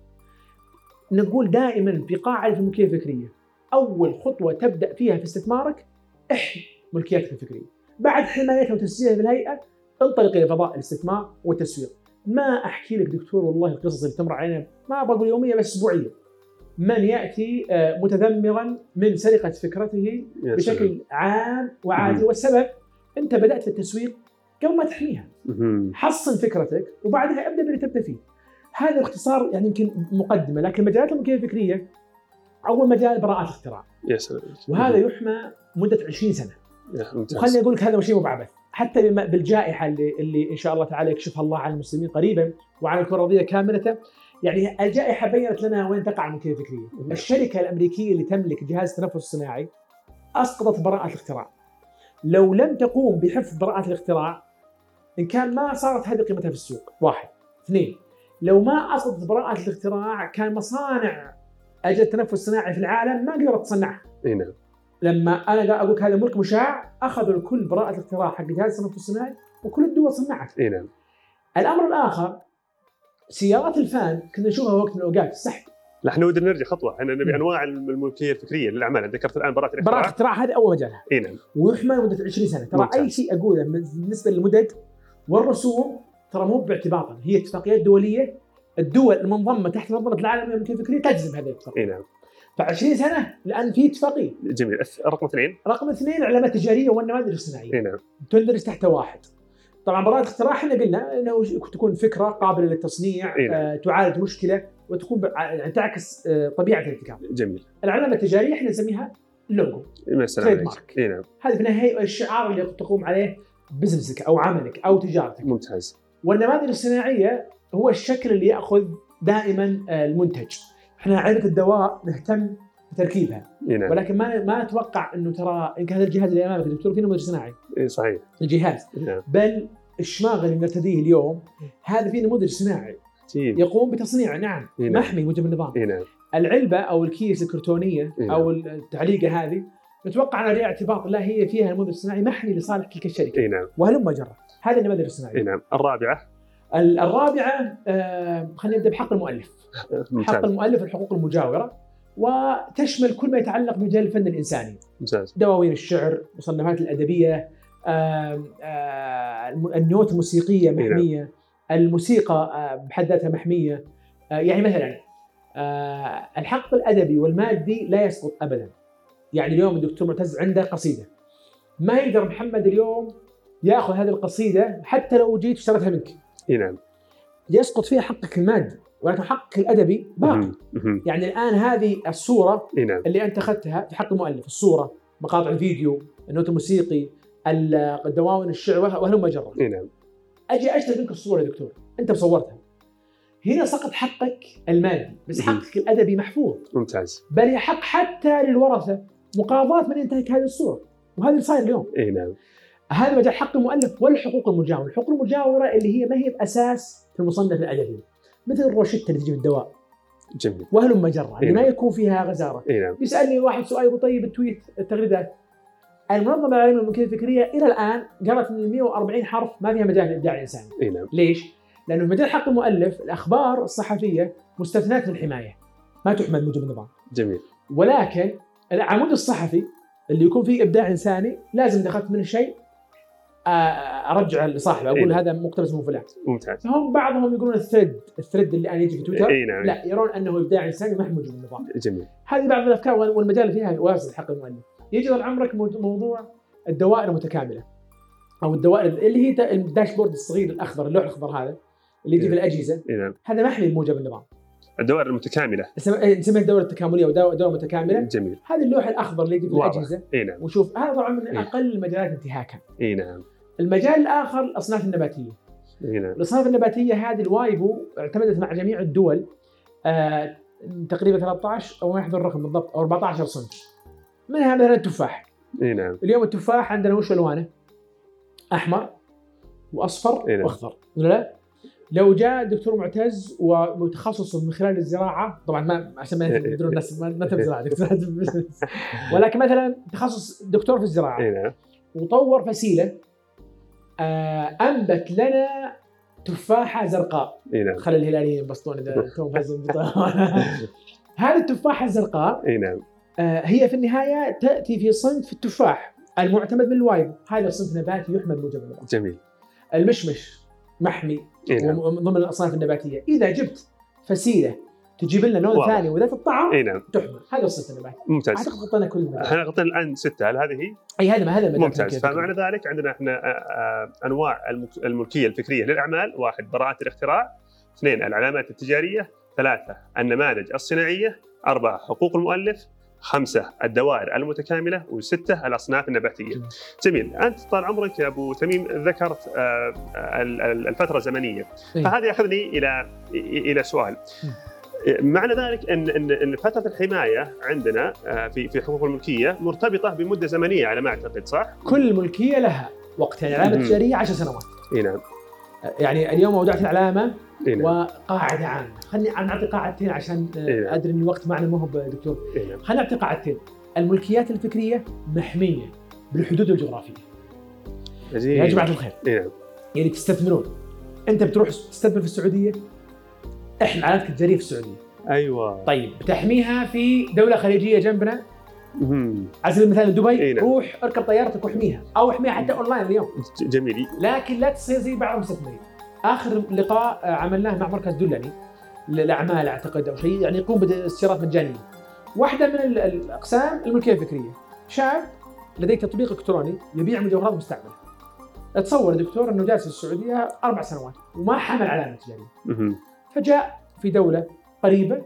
نقول دائما في قاعدة الملكية الفكرية أول خطوة تبدأ فيها في استثمارك احمي ملكياتك الفكرية بعد حمايتها وتسجيلها في الهيئة انطلق إلى فضاء الاستثمار والتسويق ما أحكي لك دكتور والله القصص اللي تمر علينا ما بقول يوميه بس اسبوعيه من يأتي آه، متذمرا من سرقة فكرته. بشكل عام وعادي. والسبب أنت بدأت في التسويق قبل ما تحميها. حصن فكرتك وبعدها ابدأ باللي تبدأ فيه هذا باختصار يعني يمكن مقدمة لكن مجالات الملكيه الفكرية أول مجال براءات الاختراع. يا سلام. وهذا يحمى مدة 20 سنة. وخليني أقول لك هذا شيء مو بعبث. حتى بالجائحة اللي, اللي إن شاء الله تعالى يكشفها الله على المسلمين قريبا وعلى الكرة الأرضية كاملة. يعني الجائحة بينت لنا وين تقع الملكيه الفكرية. الشركة الأمريكية اللي تملك جهاز التنفس الصناعي أسقطت براءة الاختراع. لو لم تقوم بحفظ براءة الاختراع إن كان ما صارت هذه قيمتها في السوق. واحد. اثنين لو ما اسقطت براءة الاختراع كان مصانع اجهزه التنفس الصناعي في العالم ما قدرت تصنعها. إي نعم. لما أنا أقول لك هذا ملك مشاع أخذوا الكل براءة الاختراع حق جهاز التنفس الصناعي وكل الدول صنعت. إي نعم. الأمر الآخر سيارات الفان كنا نشوفها وقت من الأوقات السحب. لا إحنا ودنا نرجع خطوة. إحنا نبي. أنواع الملكية الفكرية للأعمال. ذكرت الآن براءة براءة الاختراع الاختراع هذه أول مجالها إي نعم. ويحمى لمدة 20 سنة. ترى. أي شيء أقوله بالنسبة للمدد والرسوم ترى مو باعتباطا هي اتفاقيات دولية. الدول المنضمة تحت منظمه العالم للملكية الفكرية تجزم هذه الاتفاقية. إي نعم. ف 20 سنة لأن في اتفاقية. جميل. رقم اثنين؟ رقم اثنين العلامات التجارية والنماذج الصناعية. إي نعم. تندرج تحت واحد. طبعا براءة الاختراع إحنا قلنا إنه تكون فكرة قابلة للتصنيع نعم. آه تعالج مشكلة وتكون يعني تعكس آه طبيعة الابتكار. جميل. العلامة التجارية إحنا نسميها لوجو، يا سلام تريد عليك مارك. إي نعم. هذه في النهاية الشعار اللي تقوم عليه بزنسك أو عملك أو تجارتك. ممتاز. والنماذج الصناعية هو الشكل اللي يأخذ دائما آه المنتج. إحنا علبه الدواء نهتم بتركيبها. نعم. ولكن ما ما أتوقع إنه ترى يمكن هذا الجهاز اللي أمامك دكتور في نموذج صناعي. إي صحيح. الجهاز. نعم. بل الشماغ اللي نرتديه اليوم هذا فيه نموذج صناعي. يقوم بتصنيع نعم. نعم. محمي موجب النظام. نعم. العلبة أو الكيس الكرتونية إي أو التعليقة هذه نتوقع انها لها اعتباط لا هي فيها نموذج صناعي محمي لصالح تلك الشركة. إي نعم. وهلم جرة هذه النماذج إي الصناعيه نعم. الرابعة؟ ال- الرابعة آه خلينا نبدأ بحق المؤلف. حق ممتاز المؤلف الحقوق المجاورة وتشمل كل ما يتعلق بمجال الفن الإنساني. ممتاز. دواوين الشعر مصنفات الأدبية آم، آه، الم- النوت الموسيقية نعم. محمية الموسيقى آه، بحد ذاتها محمية. آه، يعني مثلا آه، الحق الأدبي والمادي لا يسقط أبدا. يعني اليوم الدكتور معتز عنده قصيدة. ما يقدر محمد اليوم ياخذ هذه القصيدة حتى لو جيت اشتريتها منك. إي نعم. يسقط فيها حقك المادي ولكن حقك الأدبي باقي. يعني الآن هذه الصورة إي نعم. اللي أنت أخذتها في حق المؤلف الصورة مقاطع الفيديو النوت الموسيقي ال- الدواوين الشعر وه- وهلم جرا إي نعم. أجي أشتري منك الصورة يا دكتور. أنت مصورتها. هنا سقط حقك المادي بس. حقك الأدبي محفوظ. ممتاز. بل يحق حتى للورثة. مقاضاة من ينتهك هذه الصورة وهذا اللي صاير اليوم. إي نعم. هذا مجال حق المؤلف والحقوق المجاورة، الحقوق المجاورة اللي هي ما هي بأساس في المصنف الأدبي مثل الروشته اللي تجي الدواء. جميل. وهلم مجره إيه ما نعم. يكون فيها غزارة. إي نعم. بيسالني واحد سؤال يقول طيب التويت التغريدات. المنظمة العالميه للملكيه الفكرية إلى الآن قالت ان ال 140 حرف ما فيها مجال للابداع الانساني، إي نعم. ليش؟ لأنه في مجال حق المؤلف الأخبار الصحفية مستثنات من الحمايه ما تحمل موجب النظام، جميل. ولكن العمود الصحفي اللي يكون فيه إبداع إنساني لازم اذا اخذت منه شيء آه، ارجعه لصاحبه أقول إيه. هذا مقتبس من فلان، ممتاز فهم بعضهم يقولون ال thread ال thread اللي الان يجي في تويتر اي نعم لا يرون أنه إبداع إنساني ما موجود بالنظام. جميل هذه بعض الأفكار وال- والمجال فيها واسع حق المؤلف. يجي طال عمرك مو- موضوع الدوائر المتكاملة أو الدوائر اللي هي دا- ال dashboard الصغير الأخضر اللوح الأخضر هذا اللي يجي في الأجهزة اي نعم هذا محمي بموجب النظام. الدوائر المتكاملة نسميها إيه، الدوره التكاملية أو دورة متكاملة. جميل هذا اللوح الأخضر اللي يجي في. الأجهزة اي نعم وشوف هذا طبعا من إيه. أقل المجالات انتهاكا. اي نعم المجال الآخر الأصناف النباتية. اي نعم الأصناف النباتية هذه الوايبو اعتمدت مع جميع الدول آه تقريبا 13 أو ما يحضر الرقم بالضبط أو 14 صنف. منها مثلا التفاح. اي نعم اليوم التفاح عندنا وش ألوانه؟ أحمر وأصفر إيه نعم. وأخضر ولا لا؟ لو جاء الدكتور معتز ومتخصص من خلال الزراعة طبعا ما عشان ما يدرون <laughs> الناس ما تبي زراعة دكتور. <laughs> ولكن مثلا تخصص دكتور في الزراعة اي نعم. وطور فسيله آه أنبت لنا تفاحه زرقاء اي نعم. خلي الهلاليين ينبسطون إذا <laughs> توم. هذه التفاحه الزرقاء اي نعم. آه، هي في النهاية تأتي في صنف التفاح المعتمد من الوايبو هذا صنف نباتي يحمى بموجب جميل. المشمش. محمي اي نعم. ومن ضمن الأصناف النباتية. إذا جبت فسيلة تجيب لنا لون واضح. ثاني وذات الطعم اي نعم. تحمل هذا الصنف النباتي ممتاز. أعتقد غطينا كل إحنا غطينا الآن ستة. هل هذه هي؟ إي هذا هذا المجال ممتاز. فمعنى ذلك عندنا إحنا آه، آه، أنواع الملكية الفكرية للأعمال. واحد براءة الاختراع. اثنين العلامات التجارية. ثلاثة النماذج الصناعية. أربعة حقوق المؤلف. خمسة الدوائر المتكاملة وستة الأصناف النباتية. جميل. أنت طال عمرك يا أبو تميم ذكرت آه، ال- ال- الفترة الزمنية، إيه. فهذا ياخذني إلى إلى سؤال. معنى ذلك إن إن إن فترة الحماية عندنا آه، في في حقوق الملكية مرتبطة بمدة زمنية على ما أعتقد صح؟ كل ملكية لها وقت يعني العلامه. التجاريه 10 سنوات اي نعم يعني اليوم اودعت العلامة إي نعم. وقاعدة عامة. خليني نعطي قاعدتين عشان آه، إيه. أدري إن الوقت معنا ما هو دكتور. نعم. خلينا نعطي قاعدتين. الملكيات الفكرية محمية بالحدود الجغرافية. يا جماعة الخير. نعم. يعني تستثمرون. أنت بتروح تستثمر في السعودية؟ إحنا علامتك التجاريه في السعودية. أيوه. طيب بتحميها في دولة خليجية جنبنا. على سبيل المثال دبي إيه نعم. روح اركب طيارتك واحميها أو احميها حتى أونلاين اليوم. جميل. لكن لا تصير زي بعض المستثمرين. آخر لقاء آه، عملناه مع مركز دلني للأعمال أعتقد أو شيء يعني يقوم باستشارات مجانية. واحدة من ال- الأقسام الملكية الفكرية. شاب لديه تطبيق إلكتروني يبيع مجوهرات مستعملة. تصور دكتور أنه جالس في السعودية أربع سنوات وما حمل علامة تجارية. فجاء في دولة قريبة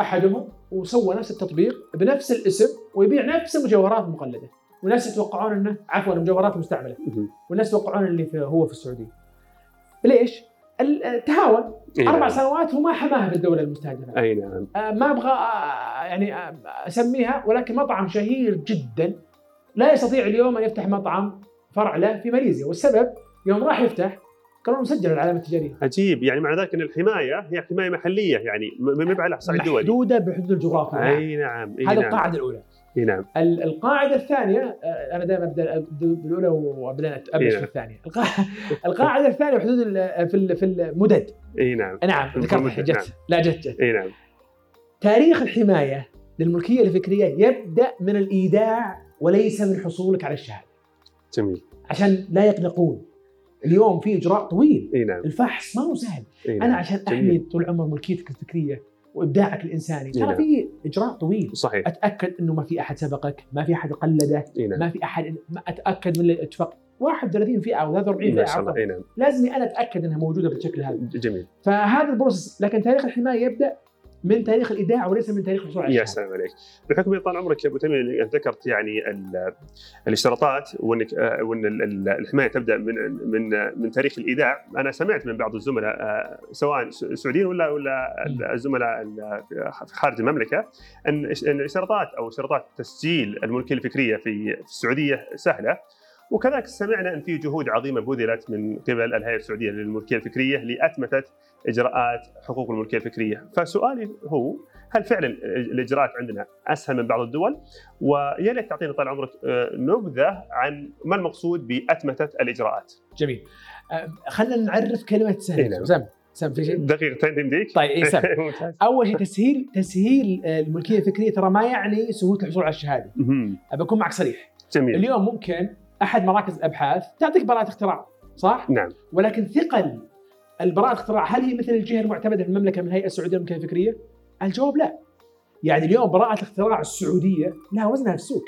أحدهم وسوى نفس التطبيق بنفس الاسم ويبيع نفس المجوهرات المقلدة والناس يتوقعون إنه عفوا المجوهرات المستعملة. والناس يتوقعون اللي في هو في السعودية. ليش؟ تهاون إي أربع نعم. سنوات وما حماها في الدولة المستهدفة. أي نعم آه، ما أبغى آه، يعني آه، أسميها ولكن مطعم شهير جدا لا يستطيع اليوم أن يفتح مطعم فرع له في ماليزيا والسبب يوم راح يفتح قالوا مسجل العلامة التجارية. عجيب يعني معنى ذلك إن الحماية هي حماية محلية يعني م- م- على صعيد دولي محدودة بحدود الجغرافيا. نعم. أي نعم أي هذه نعم القاعدة الأولى. نعم ال- القاعدة الثانية آه، أنا دائما أبدأ أبدأ بالاولى وابدا ابلش إيه. في الثانية. القاعدة الثانية حدود في في المدد. إي نعم نعم ذكرت جت نعم. لا جت جت إي نعم تاريخ الحماية للملكية الفكرية يبدأ من الإيداع وليس من حصولك على الشهادة جميل عشان لا يقلقون اليوم في إجراء طويل إي نعم الفحص ما هو سهل إي أنا نعم. عشان جميل. أحمي طول عمر ملكيتك الفكرية وإبداعك الإنساني. ترى نعم. في إجراء طويل. صحيح. أتأكد إنه ما في أحد سبقك ما في أحد قلده نعم. ما في أحد ما أتأكد من الاتفاق 31 فئه أو 43 ما فئه عفوا لازم أنا أتأكد إنها موجودة بالشكل هذا. جميل. فهذا ال process لكن تاريخ الحماية يبدأ من تاريخ الايداع وليس من تاريخ الحصول على يا سلام عليك. بحكم طال عمرك يا أبو تميم إنك ذكرت يعني ال- الاشتراطات وإنك آه، وإن ال- ال- الحماية تبدأ من من من تاريخ الايداع أنا سمعت من بعض الزملاء آه، سواء سعوديين ولا ولا ال- الزملاء خارج المملكة أن الاشتراطات أو اشتراطات تسجيل الملكية الفكرية في السعودية سهلة. وكذلك سمعنا أن في جهود عظيمة بذلت من قبل الهيئة السعودية للملكية الفكرية لاتمته إجراءات حقوق الملكية الفكرية، فسؤالي هو هل فعلا الإجراءات عندنا أسهل من بعض الدول؟ ويا ليت تعطينا طال عمرك آه، نبذة عن ما المقصود بأتمتة الإجراءات. جميل. آه، خلينا نعرف كلمة سهل. إيه، نعم. سام سام في شيء؟ دقيقتين تمديك؟ طيب اي سام. <laughs> أول شيء تسهيل تسهيل آه، الملكية الفكرية ترى ما يعني سهولة الحصول على الشهادة. أكون معك صريح. جميل اليوم ممكن أحد مراكز الأبحاث تعطيك براءة اختراع صح؟ نعم ولكن ثقل البراءة الاختراع هل هي مثل الجهة المعتمدة في المملكة من الهيئة السعودية للملكية الفكرية؟ الجواب لا. يعني اليوم براءة الاختراع السعودية لها وزنها في السوق.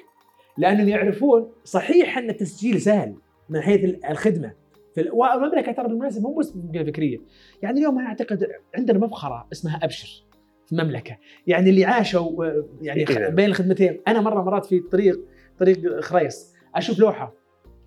لأنهم يعرفون صحيح أن التسجيل سهل من حيث الخدمة. في ال- والمملكة ترى بالمناسبة مو بس الملكية الفكرية. يعني اليوم أنا أعتقد عندنا مفخرة اسمها أبشر في المملكة. يعني اللي عاشوا يعني إيه. بين الخدمتين، أنا مرة مرات في طريق طريق خريص أشوف لوحة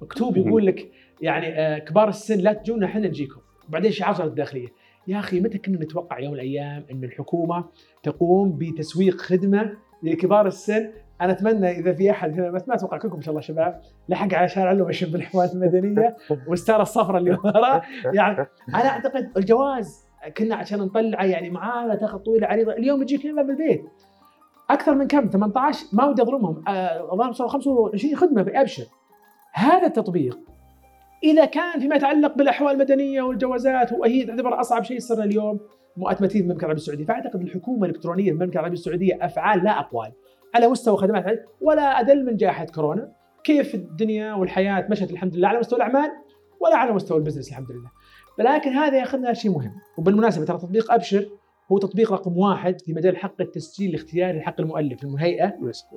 مكتوب. يقول لك يعني آه، كبار السن لا تجونا إحنا نجيكم وبعدين شعار وزاره الداخلية؟ يا أخي متى كنا نتوقع يوم من الأيام إن الحكومة تقوم بتسويق خدمة لكبار السن؟ أنا أتمنى إذا في أحد هنا بس ما أتوقع كلكم إن شاء الله شباب لحق على شارع اللومشن بالحوال المدنية <laughs> والستاره الصفراء اللي ورا. يعني أنا أعتقد الجواز كنا عشان نطلعه يعني معاه تاخذ طويله عريضة. اليوم يجيك هنا باب البيت. أكثر من كم؟ 18 ما ودي أظلمهم. آه، اظن صاروا 25 خدمة في ابشر هذا التطبيق إذا كان فيما يتعلق بالأحوال المدنية والجوازات وهي تعتبر أصعب شيء صرنا اليوم مؤتمتين في المملكة العربية السعودية. فأعتقد الحكومة الإلكترونية في المملكة العربية السعودية أفعال لا أقوال على مستوى خدمات ولا أدل من جائحة كورونا. كيف الدنيا والحياة مشت الحمد لله على مستوى الأعمال ولا على مستوى البزنس الحمد لله. ولكن هذا ياخذنا لشيء مهم وبالمناسبة ترى تطبيق أبشر هو تطبيق رقم واحد في مجال حق التسجيل الاختياري لحق المؤلف الهيئه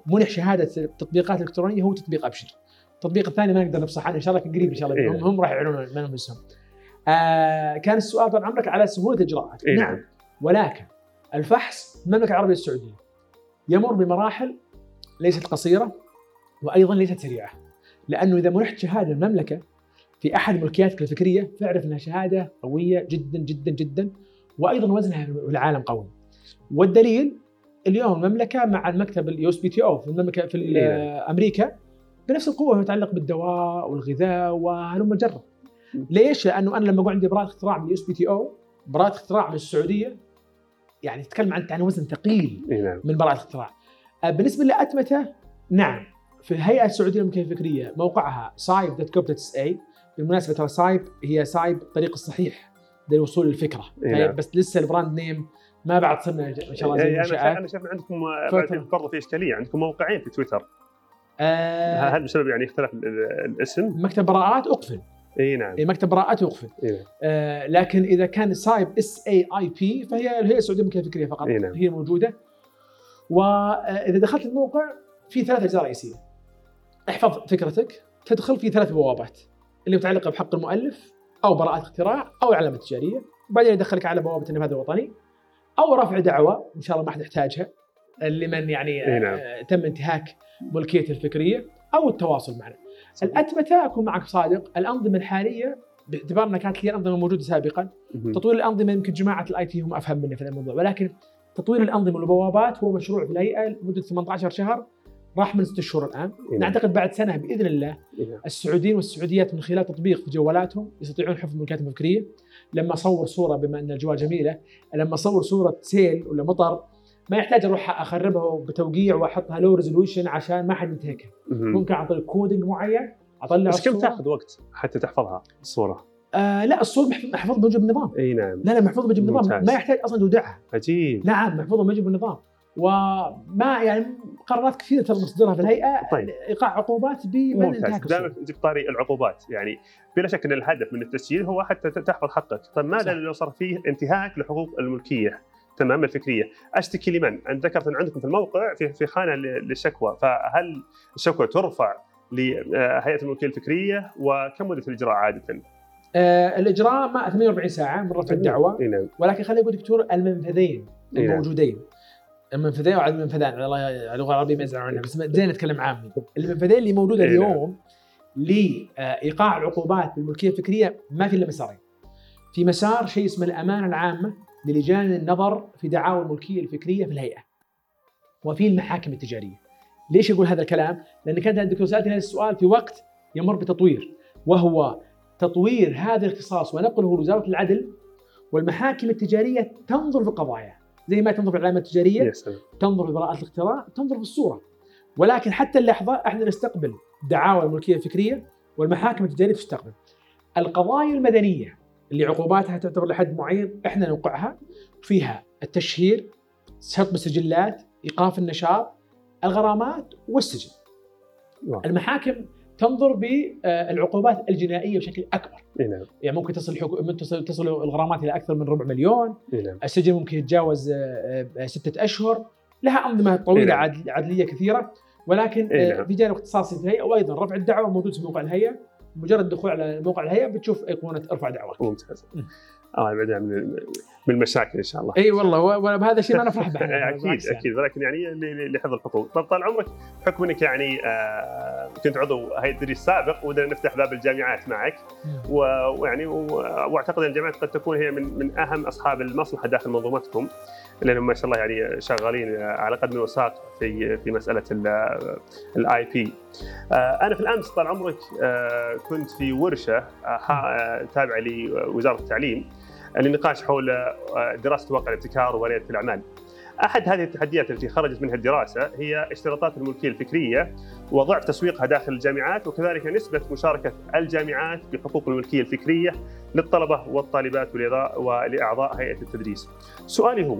منح شهادة التطبيقات الالكترونيه هو تطبيق أبشر. التطبيق الثاني ما نقدر نفصح عنه إن شاء الله قريب إن شاء الله إيه. هم, راح يعلنون من انفسهم. آه كان السؤال طال عمرك على سهولة الإجراءات، إيه. نعم ولكن الفحص في المملكة العربية السعودية يمر بمراحل ليست قصيرة وأيضا ليست سريعة. لأنه إذا منحت شهادة المملكة في أحد ملكياتك الفكرية فاعرف إنها شهادة قوية جدا جدا جدا وأيضا وزنها في العالم قوي. والدليل اليوم المملكة مع المكتب ال USPTO في المملكة في إيه. أمريكا بنفس القوة فيما يتعلق بالدواء والغذاء وهلم جرة. ليش؟ لأنه أنا لما أقول عندي براءة اختراع من USPTO براءة اختراع من السعودية يعني تتكلم عن عن وزن ثقيل إي نعم من براءة الاختراع. آه، بالنسبة لأتمتة نعم في الهيئة السعودية للملكيه الفكرية موقعها saip.gov.sa بالمناسبة ترى سايب هي سايب الطريق الصحيح للوصول للفكرة نعم. بس لسه ال brand name ما بعد صرنا إن شاء الله زي إيه، أنا شايف عندكم. برضه في اشكاليه عندكم موقعين في تويتر آه هل بسبب يعني اختلاف ال- ال- الاسم؟ مكتب براءات أقفل. إي نعم. إيه، مكتب براءات يقفل إي. نعم آه لكن إذا كان سايب SAIP فهي الهيئه السعودية للملكيه الفكريه فقط. إيه نعم. هي موجودة. واذا دخلت الموقع في ثلاث أجزاء رئيسية. احفظ فكرتك. تدخل في ثلاث بوابات. اللي متعلقة بحق المؤلف أو براءة اختراع أو العلامه التجاريه وبعدين يدخلك على بوابة النفاذ الوطني أو رفع دعوى إن شاء الله ما حد يحتاجها لمن يعني إيه نعم. آه، تم انتهاك ملكيته الفكرية أو التواصل معنا. الأتمتة أكون معك صادق الأنظمة الحالية باعتبار انها كانت هي الأنظمة الموجودة سابقا. تطوير الأنظمة يمكن جماعة ال IT هم أفهم مني في الموضوع ولكن تطوير الأنظمة والبوابات هو مشروع في الهيئة لمدة 18 شهر راح من ست شهور الآن إيه. نعتقد بعد سنة بإذن الله إيه. السعوديين والسعوديات من خلال تطبيق في جوالاتهم يستطيعون حفظ ملكياتهم الفكرية لما أصور صورة بما أن الجوال جميلة لما أصور صورة سيل ولا مطر ما يحتاج أروح أخربها بتوقيع وأحطها low resolution عشان ما حد ينتهكها. ممكن عن طريق coding معين أطلع بس كم. تاخذ وقت حتى تحفظها الصورة؟ آه لا الصور محف- محفوظ موجود بالنظام إي نعم لا لا محفوظ موجود بالنظام ممتاز. ما يحتاج أصلا تودعها عجيب نعم محفوظه موجود بالنظام وما يعني قرارات كثيرة تم تصديرها في الهيئة طيب. إيقاع عقوبات بمن ممتاز دائما. جبت طاري العقوبات يعني بلا شك إن الهدف من التسجيل هو حتى تحفظ حقك طيب ماذا. لو صار فيه انتهاك لحقوق الملكية تمام الفكريه أشتكي لمن؟ انت ذكرت أن عندكم في الموقع في في خانة للشكوى فهل الشكوى ترفع لهيئه الملكيه الفكرية؟ وكم مده الإجراء عادة؟ آه الإجراء ما 48 ساعة من رفع الدعوة. نعم. ولكن خليني أقول دكتور المنفذين إيه نعم. الموجودين. المنفذين وعدم المنفذان. على الله اللغة العربية ما يزعلون عنها بس زين نتكلم عامي. المنفذين اللي موجودة إيه نعم. اليوم لإيقاع العقوبات بالملكية الفكرية ما في إلا مسارين. في مسار شيء اسمه الأمانة العامة. للجان النظر في دعاوى الملكية الفكرية في الهيئة وفي المحاكم التجارية. ليش أقول هذا الكلام؟ لأن كانت الدكتور سالتني هذا السؤال في وقت يمر بتطوير وهو تطوير هذا الاختصاص ونقله لوزارة العدل والمحاكم التجارية تنظر في القضايا زي ما تنظر في العلامه التجارية تنظر في براءة الاختراع تنظر في الصورة. ولكن حتى اللحظة إحنا نستقبل دعاوى الملكية الفكرية والمحاكم التجارية تستقبل. القضايا المدنية اللي عقوباتها تعتبر لحد معين إحنا نوقعها فيها التشهير شطب السجلات إيقاف النشاط الغرامات والسجن واو. المحاكم تنظر بالعقوبات الجنائية بشكل أكبر نعم يعني ممكن تصل. ممكن تصل تصل الغرامات إلى أكثر من ربع مليون نعم السجن ممكن يتجاوز آه، آه، ستة أشهر لها أنظمة طويلة إيه نعم. عدل- عدلية كثيرة ولكن آه، نعم. في جانب اختصاصي في الهيئة وأيضا رفع الدعوة موجود في موقع الهيئة مجرد الدخول على موقع الهيئة بتشوف أيقونة ارفع دعوة ممتاز مم. الله يبعدنا من من المشاكل إن شاء الله إي والله و- وبهذا الشيء ما نفرح <laughs> به أكيد يعني. أكيد ولكن يعني لحفظ الحقوق طب طال عمرك بحكم انك يعني آه، كنت عضو هيئة التدريس السابق ودنا نفتح باب الجامعات معك. و- ويعني وأعتقد أن الجامعات قد تكون هي من من أهم أصحاب المصلحة داخل منظومتكم لانهم ما شاء الله يعني شغالين على قدم وساق في في مسألة ال IP. أنا في الأمس طال عمرك آه، كنت في ورشة آه، آه، تابعة لوزارة التعليم للنقاش حول آه، دراسة واقع الابتكار ورياده الأعمال. أحد هذه التحديات التي خرجت منها الدراسة هي اشتراطات الملكية الفكرية وضعف تسويقها داخل الجامعات وكذلك نسبة مشاركة الجامعات بحقوق الملكية الفكرية للطلبة والطالبات ولأعضاء هيئة التدريس. سؤالي هو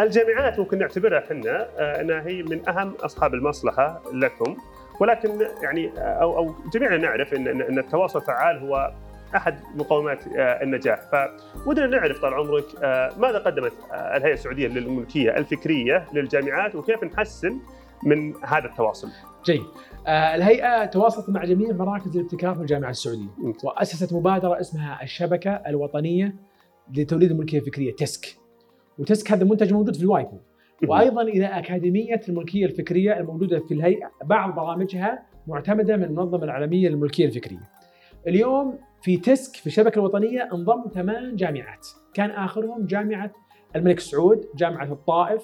الجامعات ممكن نعتبرها إحنا آه، إنها هي من أهم أصحاب المصلحة لكم. ولكن يعني آه، أو أو جميعنا نعرف إن إن التواصل الفعال هو أحد مقومات آه، النجاح. فودنا نعرف طال عمرك ماذا قدمت الهيئة السعودية للملكية الفكرية للجامعات وكيف نحسن من هذا التواصل؟ جيد. الهيئة تواصلت مع جميع مراكز الابتكار في الجامعة السعودية. ممتاز. وأسست مبادرة اسمها الشبكة الوطنية لتوليد الملكية الفكرية تسك. وتسك هذا منتج موجود في الوايبو وأيضا إلى أكاديمية الملكية الفكرية الموجودة في الهيئة بعض برامجها معتمدة من المنظمة العالمية للملكية الفكرية. اليوم في تسك في الشبكة الوطنية انضم ثمان جامعات، كان آخرهم جامعة الملك سعود، جامعة الطائف،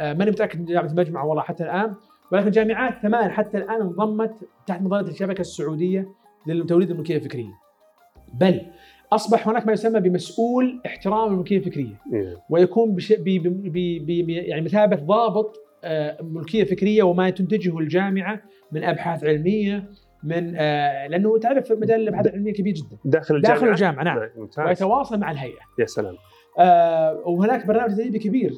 ماني متأكد من جامعة المجمع والله حتى الآن، ولكن جامعات ثمان حتى الآن انضمت تحت مظلة الشبكة السعودية لتوليد الملكية الفكرية. بل أصبح هناك ما يسمى بمسؤول احترام الملكية الفكرية. إيه. ويكون بش... ب... ب... ب... ب... يعني مثابة ضابط آه، ملكية فكرية وما تنتجه الجامعة من أبحاث علمية من آه، لأنه تعرف مجال الأبحاث العلمية كبير جدا. داخل الجامعة داخل الجامعة؟ نعم. ممتاز. ويتواصل مع الهيئة. يا سلام. آه، وهناك برنامج تدريبي كبير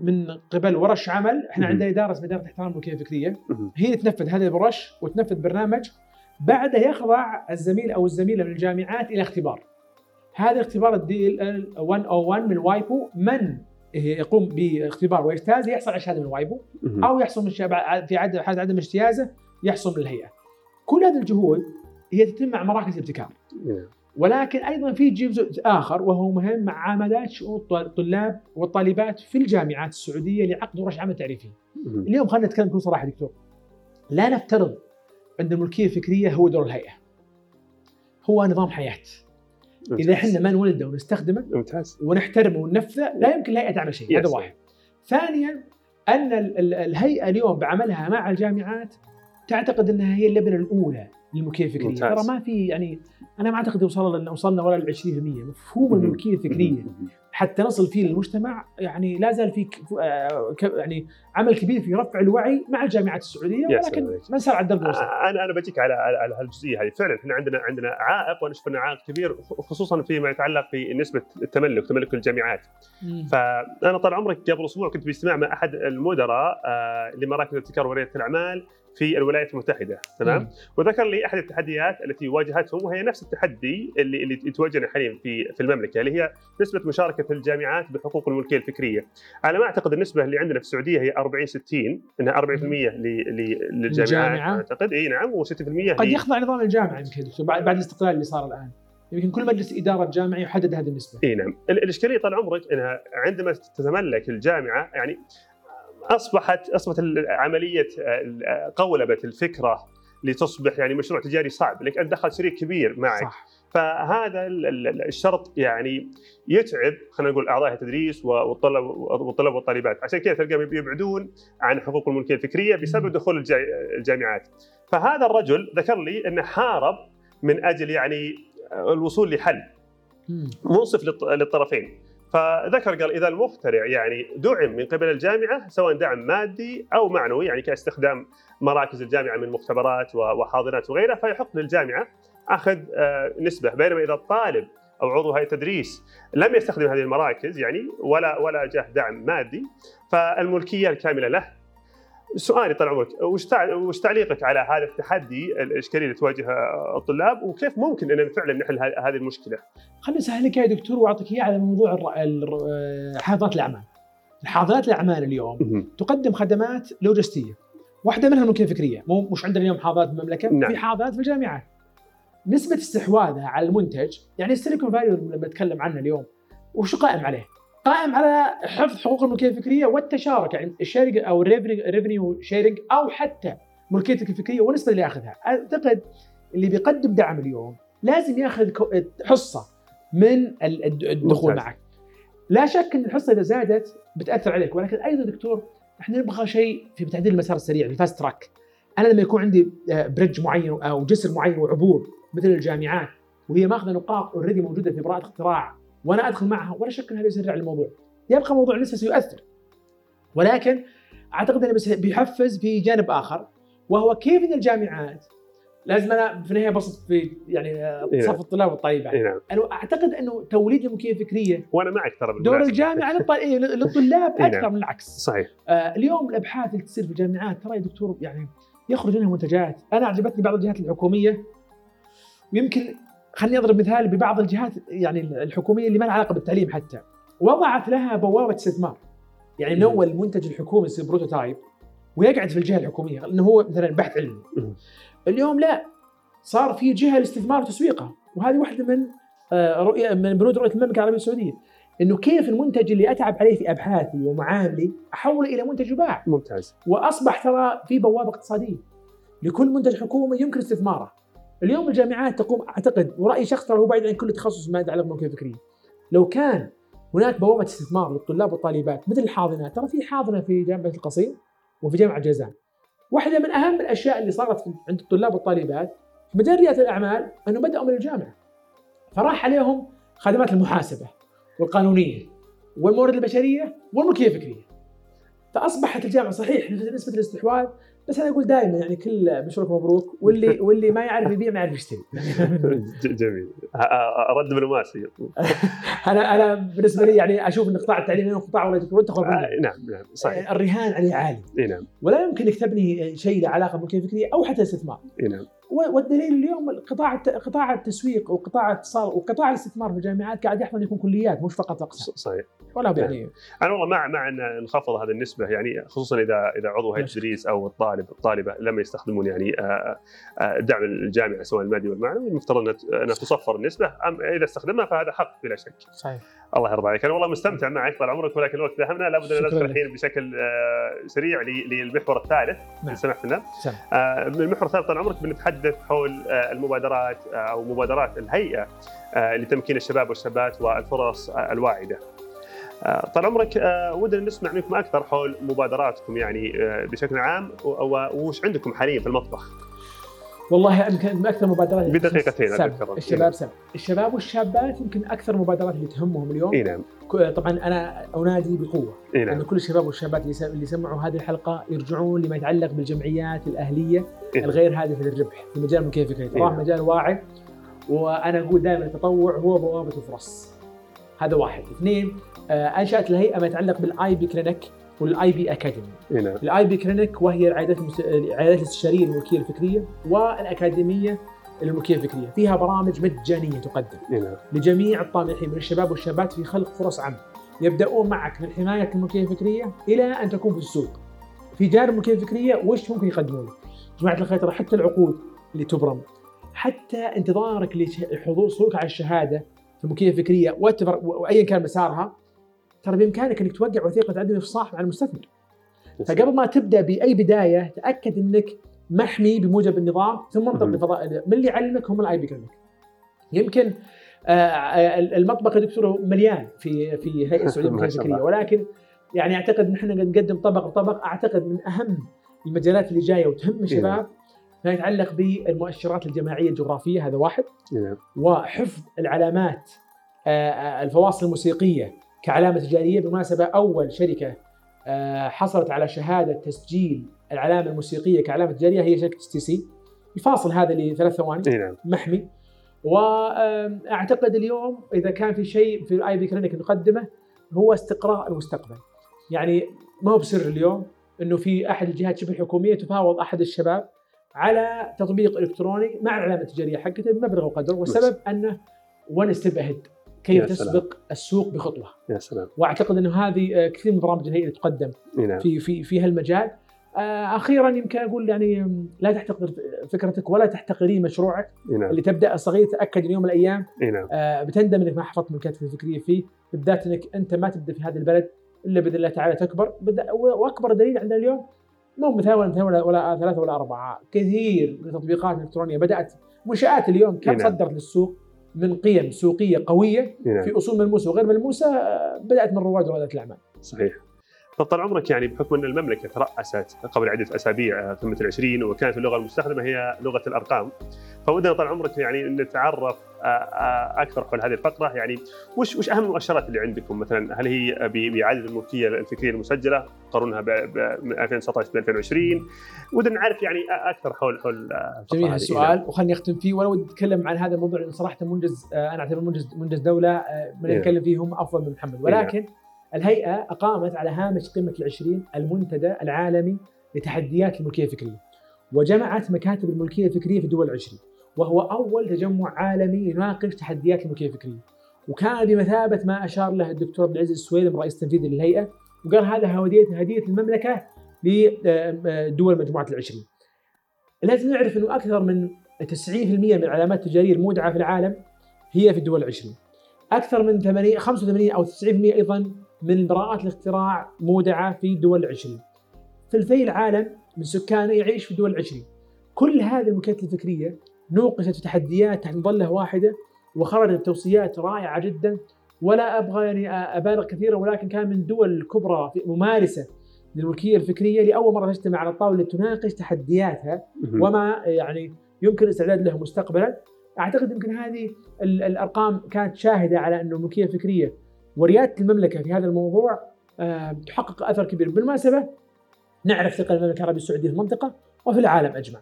من قبل ورش عمل. إحنا. عندنا إدارة اسمها إدارة احترام الملكية الفكرية. هي تنفذ هذه الورش وتنفذ برنامج. بعدها يخضع الزميل أو الزميلة من الجامعات إلى اختبار. هذا اختبار ال DL ال 101 من وايبو من يقوم باختبار ويجتاز يحصل على شهادة من وايبو. أو يحصل من في عدم حال عدم اجتيازه يحصل من الهيئة. كل هذه الجهود هي تتم مع مراكز الابتكار إيه. ولكن أيضا في جزء آخر وهو مهم مع عملات شؤون الط- الطلاب والطالبات في الجامعات السعودية لعقد ورش عمل تعريفيه. مهم. اليوم خلينا نتكلم بكل صراحة دكتور. لا نفترض ان الملكية الفكرية هو دور الهيئة. هو نظام حياة. إذا إحنا ما نولده ونستخدمه ممتاز ونحترمه وننفذه لا يمكن الهيئه تعمل شيء هذا. واحد. ثانيا أن ال- ال- الهيئة اليوم بعملها مع الجامعات تعتقد إنها هي اللبنه الأولى للملكيه الفكريه،. ترى ما في يعني أنا ما أعتقد وصلنا وصلنا ولا ل 20% مفهوم. الملكيه الفكريه. حتى نصل فيه للمجتمع يعني لا زال في آه، يعني عمل كبير في رفع الوعي مع الجامعات السعودية ولكن. ما نسال على الدرب الوسط. أنا أنا بجيك على على هالجزئية هذه فعلا إحنا عندنا عندنا عائق وأنا أشوف إنه عائق كبير خصوصا فيما يتعلق بنسبه التملك تملك الجامعات مم. فأنا طال عمرك قبل أسبوع كنت باجتماع مع أحد المدراء آه، لمراكز الابتكار وريادة الأعمال في الولايات المتحدة تمام مم. وذكر لي أحد التحديات التي واجهتهم وهي نفس التحدي اللي اللي يتواجهنا حاليا في في المملكة اللي هي نسبة مشاركة الجامعات بحقوق الملكية الفكرية. أنا ما أعتقد النسبة اللي عندنا في السعودية هي 40 60 إنها 40% ل- ل- للجامعات للجامعة. أعتقد إي نعم و60% قد يخضع نظام الجامعة يمكن بعد بعد الاستقلال اللي صار الآن يمكن كل مجلس إدارة جامعي يحدد هذه النسبة. إي نعم ال- الإشكالية طال عمرك إنها عندما تتملك الجامعة يعني اصبحت أصبحت عملية ال- قولبه الفكرة لتصبح يعني مشروع تجاري صعب لك ان تدخل شريك كبير معك. صح. فهذا ال- ال- الشرط يعني يتعب خلينا نقول أعضاء التدريس والطلاب والطلاب والطالبات. عشان كذا تلقاهم يبعدون عن حقوق الملكية الفكرية بسبب. دخول الجا- الجامعات. فهذا الرجل ذكر لي أنه حارب من أجل يعني الوصول لحل. منصف للطرفين. فذكر قال إذا المخترع يعني دعم من قبل الجامعة سواء دعم مادي أو معنوي يعني كاستخدام مراكز الجامعة من مختبرات وحاضنات وغيرها فيحق للجامعة أخذ آه، نسبة بينما إذا الطالب أو عضو هيئه التدريس لم يستخدم هذه المراكز يعني ولا ولا جاه دعم مادي فالملكية الكاملة له سؤالي طال عمرك وش تعليقك على هذا التحدي الاشكاليه اللي تواجهها الطلاب وكيف ممكن ان فعلا نحل هذه المشكلة؟ خليني اسهلك يا دكتور وأعطيك اياه على موضوع حاضنات الأعمال. حاضنات الأعمال اليوم تقدم خدمات لوجستية. واحدة منها الملكيه الفكريه، مو مش عندنا اليوم حاضنات بالمملكه، نعم. في حاضنات في الجامعات. نسبة استحواذها على المنتج يعني السيليكون فالي لما نتكلم عنه اليوم وشو قائم عليه؟ قائم على حفظ حقوق الملكية الفكرية والتشارك يعني ال sharing أو ال revenue sharing أو حتى ملكيتك الفكرية والنسبة اللي ياخذها. أعتقد اللي بيقدم دعم اليوم لازم ياخذ حصة من الدخول معك. لا شك إن الحصة إذا زادت بتأثر عليك ولكن أيضا دكتور إحنا نبغى شيء في تعديل المسار السريع ال fast track أنا لما يكون عندي bridge معين أو جسر معين وعبور مثل الجامعات وهي ماخذة نقاط already موجودة في براءة اختراع وأنا أدخل معها ولا شك ان هذا يسرع الموضوع. يبقى موضوع النسبة سيؤثر. ولكن أعتقد إنه بس بيحفز في جانب آخر وهو كيف إن الجامعات لازم أنا في النهاية بصطف في يعني إيه. صف الطلاب والطالبات نعم. أنا أعتقد إنه توليد الملكيه الفكريه وأنا معك ترى دور الجامعة للطلاب أكثر نعم. من العكس. صحيح. آه اليوم الأبحاث اللي تصير في الجامعات ترى يا دكتور يعني يخرج منها منتجات. أنا اعجبتني بعض الجهات الحكومية. ويمكن خليني اضرب مثال ببعض الجهات يعني الحكومية اللي ما لها علاقة بالتعليم حتى. وضعت لها بوابة استثمار. يعني من أول المنتج الحكومي يصير بروتوتايب ويقعد في الجهة الحكومية لأنه هو مثلا بحث علمي. اليوم لا صار في جهة لاستثمار وتسويقها وهذه واحدة من آه، رؤية من بنود رؤية المملكة العربية السعودية. إنه كيف المنتج اللي أتعب عليه في أبحاثي ومعاملي أحوله إلى منتج يباع؟ ممتاز. وأصبح ترى في بوابة اقتصادية. لكل منتج حكومي يمكن استثماره. اليوم الجامعات تقوم أعتقد ورأي شخص هو بعيد عن كل تخصص ما يتعلق بالملكيه الفكريه لو كان هناك بوابة استثمار للطلاب والطالبات مثل الحاضنات ترى في حاضنة في جامعة القصيم وفي جامعة جازان واحدة من أهم الأشياء اللي صارت عند الطلاب والطالبات في مجال ريادة الأعمال أنه بدأوا من الجامعة. فراح عليهم خدمات المحاسبة والقانونية والموارد البشرية والملكية الفكرية. فأصبحت الجامعة صحيح نسبة الاستحواذ بس أنا أقول دائما يعني كل مشروع مبروك واللي <laughs> واللي ما يعرف يبيع ما يعرف يشتري. <laughs> جميل. رد دبلوماسي <laughs> أنا أنا بالنسبة لي يعني أشوف إن قطاع التعليم هو قطاع ولا تدخل آه نعم نعم صحيح. الرهان عليه عالي. إي نعم. ولا يمكن انك تبني شيء له علاقة بالملكيه الفكرية أو حتى استثمار إي نعم. والدليل اليوم قطاع قطاع التسويق وقطاع الاتصال وقطاع الاستثمار في الجامعات قاعد يحصل يكون كليات مش فقط اقسام صحيح ولا يعني أنا والله مع مع أن نخفض هذه النسبة يعني خصوصا اذا إذا عضو هيئه التدريس أو الطالب الطالبة لما يستخدمون يعني آه، آه، دعم الجامعة سواء المادي والمعنوي المفترض انها تصفر النسبة اما إذا استخدمها فهذا حق بلا شك. صحيح. الله يرضى عليك، أنا والله مستمتع معك طال عمرك ولكن الوقت دهمنا لابد أن ندخل الحين بشكل آه، سريع للمحور الثالث نعم. ان سمحت لنا. المحور الثالث طال عمرك بنتحدث حول المبادرات أو مبادرات الهيئة لتمكين الشباب والشابات والفرص الواعدة. آه، طال عمرك آه، ودنا نسمع منكم أكثر حول مبادراتكم يعني آه، بشكل عام وش عندكم حاليا في المطبخ؟ والله يمكن أكثر مبادرات بدقيقتين الشباب سم. الشباب والشابات يمكن أكثر المبادرات اللي تهمهم اليوم. إي نعم. طبعا أنا أنادي بقوة. إيه نعم. ان كل الشباب والشابات اللي سمعوا هذه الحلقة يرجعون لما يتعلق بالجمعيات الأهلية إيه الغير هادفه للربح في مجال الفكريه تراه نعم. مجال واعد وأنا أقول دائما التطوع هو بوابة الفرص. هذا واحد. اثنين آه، أنشأت الهيئه ما يتعلق بال IP clinic. وال IP academy. نعم. ال IP clinic وهي العيادات المس... العيادات الاستشاريه للملكيه الفكرية والأكاديمية للملكيه الفكرية، فيها برامج مجانية تقدم نعم. لجميع الطامحين من الشباب والشابات في خلق فرص عمل. يبدأون معك من حماية الملكيه الفكرية إلى أن تكون في السوق. في جانب الملكيه الفكرية وش ممكن يقدمون؟ جماعة الخير ترى حتى العقود اللي تبرم حتى انتظارك لحصولك على الشهادة في الملكيه الفكرية وايا كان مسارها ترى بإمكانك إنك توقع وثيقة عدم افصاح مع المستثمر. فقبل ما تبدأ بأي بداية تأكد إنك محمي بموجب النظام ثم انطلق لفضاء من اللي يعلمك هم ال IP clinic. يمكن آه، آه، المطبخ يا دكتور مليان في في هيئة <laughs> السعودية للملكيه الفكرية. ولكن يعني أعتقد ان إحنا نقدم طبق طبق أعتقد من أهم المجالات اللي جاية وتهم الشباب ما يتعلق بالمؤشرات الجماعية الجغرافية هذا واحد. نعم وحفظ العلامات آه، الفواصل الموسيقية. كعلامة تجاريه بالمناسبة أول شركة آه، حصلت على شهادة تسجيل العلامة الموسيقية كعلامة تجاريه هي شركة STC. الفاصل هذا اللي ثلاث ثواني نعم. محمي. واعتقد اليوم إذا كان في شيء في ال IP clinic نقدمه هو استقراء المستقبل. يعني ما هو بسر اليوم إنه في أحد الجهات شبه الحكومية تفاوض أحد الشباب على تطبيق إلكتروني مع العلامة التجارية حقته بمبلغ وقدر والسبب أنه one step ahead كي يا سلام. تسبق السوق بخطوة. يا سلام. وأعتقد أنه هذه آه، كثير من برامج الهيئة تقدم نعم. في في في هالمجال. آه، أخيرا يمكن أقول يعني لا تحتقر فكرتك ولا تحتقرين مشروعك نعم. اللي تبدأ صغير تأكد يوم من الأيام. إي نعم. آه، بتندم إنك ما حفظت ملكيتك الفكريه فيه بالذات إنك أنت ما تبدأ في هذا البلد إلا بإذن الله تعالى تكبر. وأكبر دليل عندنا اليوم مو مثال ولا مثال ولا, ولا ثلاثة ولا أربعة كثير من التطبيقات الإلكترونية بدأت منشآت اليوم. كم نعم. صدرت للسوق؟ من قيم سوقية قوية نعم. في أصول ملموسة وغير ملموسة آه، بدأت من رواد رواد الأعمال. صحيح. طب طال عمرك يعني بحكم أن المملكة ترأست قبل عدة أسابيع قمه العشرين وكانت اللغة المستخدمة هي لغة الأرقام. فودنا طال عمرك يعني نتعرف آه، آه، أكثر حول هذه الفقرة. يعني وش وش أهم المؤشرات اللي عندكم؟ مثلا هل هي بعدد الملكية الفكرية المسجلة؟ قارنها ب ب- من 2019 ب 2020 ودنا نعرف يعني أكثر حول حول آه، جميل هذه. هالسؤال. وخلني أختم فيه. ولا ودي أتكلم عن هذا الموضوع صراحة منجز أنا اعتبر منجز منجز دولة من إيه. نتكلم فيه هم أفضل من محمد. ولكن الهيئة أقامت على هامش قمة العشرين المنتدى العالمي لتحديات الملكية الفكرية وجمعت مكاتب الملكية الفكرية في الدول العشرين وهو أول تجمع عالمي يناقش تحديات الملكية الفكرية وكان بمثابة ما أشار له الدكتور عبد العزيز السويلم رئيس التنفيذي للهيئة وقال هذا هديه هدية المملكة لدول مجموعة العشرين لازم نعرف إنه أكثر من 90% من العلامات التجارية المودعة في العالم هي في الدول العشرين. أكثر من 80 85 أو 90% أيضا من براءات الاختراع مودعة في الدول العشرين. ثلثي العالم من سكانه يعيش في الدول العشرين. كل هذه الملكيات الفكرية نوقشت في تحديات تحت مظله واحدة وخرجت بتوصيات رائعة جدا ولا أبغى يعني أبالغ كثيرا ولكن كان من دول كبرى في- ممارسة للملكية الفكرية لأول مرة تجتمع على الطاولة لتناقش تحدياتها. وما يعني يمكن الاستعداد له مستقبلا أعتقد يمكن هذه ال- الأرقام كانت شاهدة على انه الملكية الفكرية وريادة المملكة في هذا الموضوع آه، تحقق أثر كبير. بالمناسبة نعرف ثقل المملكة العربية السعودية في المنطقة وفي العالم أجمع.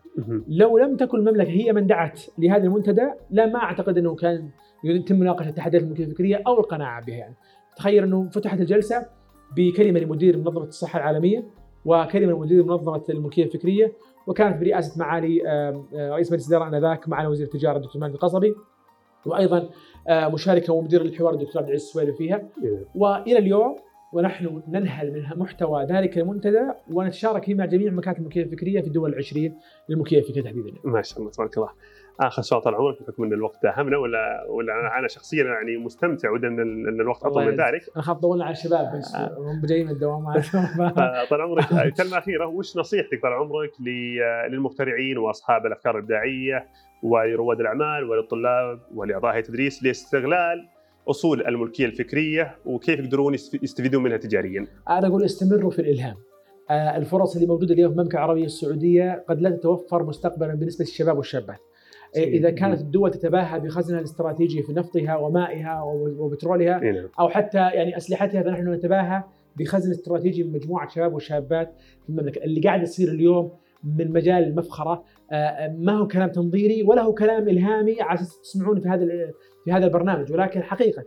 لو لم تكن المملكة هي من دعت لهذا المنتدى لا ما أعتقد أنه كان يتم مناقشة تحديات الملكيه الفكرية أو القناعة بها يعني. تخيل أنه فتحت الجلسة بكلمة لمدير منظمة الصحة العالمية وكلمة لمدير منظمة الملكية الفكرية وكانت برئاسة معالي آه، رئيس مجلس الإدارة آنذاك معالي وزير التجارة الدكتور مالك القصبي. وأيضا آه، مشاركة ومدير الحوار الدكتور عبد العزيز السويلم فيها إيه. وإلى اليوم ونحن ننهل من محتوى ذلك المنتدى ونتشارك فيه مع جميع مكاتب الملكيه الفكرية في الدول العشرين للملكيه الفكرية تحديدا. ما شاء الله تبارك الله آخر سؤال طال عمرك بحكم إن الوقت داهمنا ولا ولا أنا شخصيا يعني مستمتع ودنا إن الوقت أطول من ذلك أنا خاف طولنا على الشباب بس آه. هم جايين من الدوامات <laughs> <laughs> طال عمرك كلمة أخيرة وش نصيحتك طال عمرك للمخترعين وأصحاب الأفكار الإبداعية ولرواد الأعمال وللطلاب ولاعضاء هيئه التدريس لاستغلال أصول الملكية الفكرية وكيف يقدرون يست- يستفيدون منها تجاريا. أنا أقول استمروا في الإلهام. آه، الفرص اللي موجودة اليوم في المملكة العربية السعودية قد لا تتوفر مستقبلا بالنسبة للشباب والشابات. آه، إذا كانت الدول تتباهى بخزنها الاستراتيجي في نفطها ومائها وبترولها إيه نعم. أو حتى يعني أسلحتها فنحن نتباهى بخزن استراتيجي من مجموعة شباب وشابات في المملكة، اللي قاعد يصير اليوم من مجال المفخرة آه، ما هو كلام تنظيري ولا هو كلام إلهامي على أساس تسمعون في هذا في هذا البرنامج ولكن حقيقة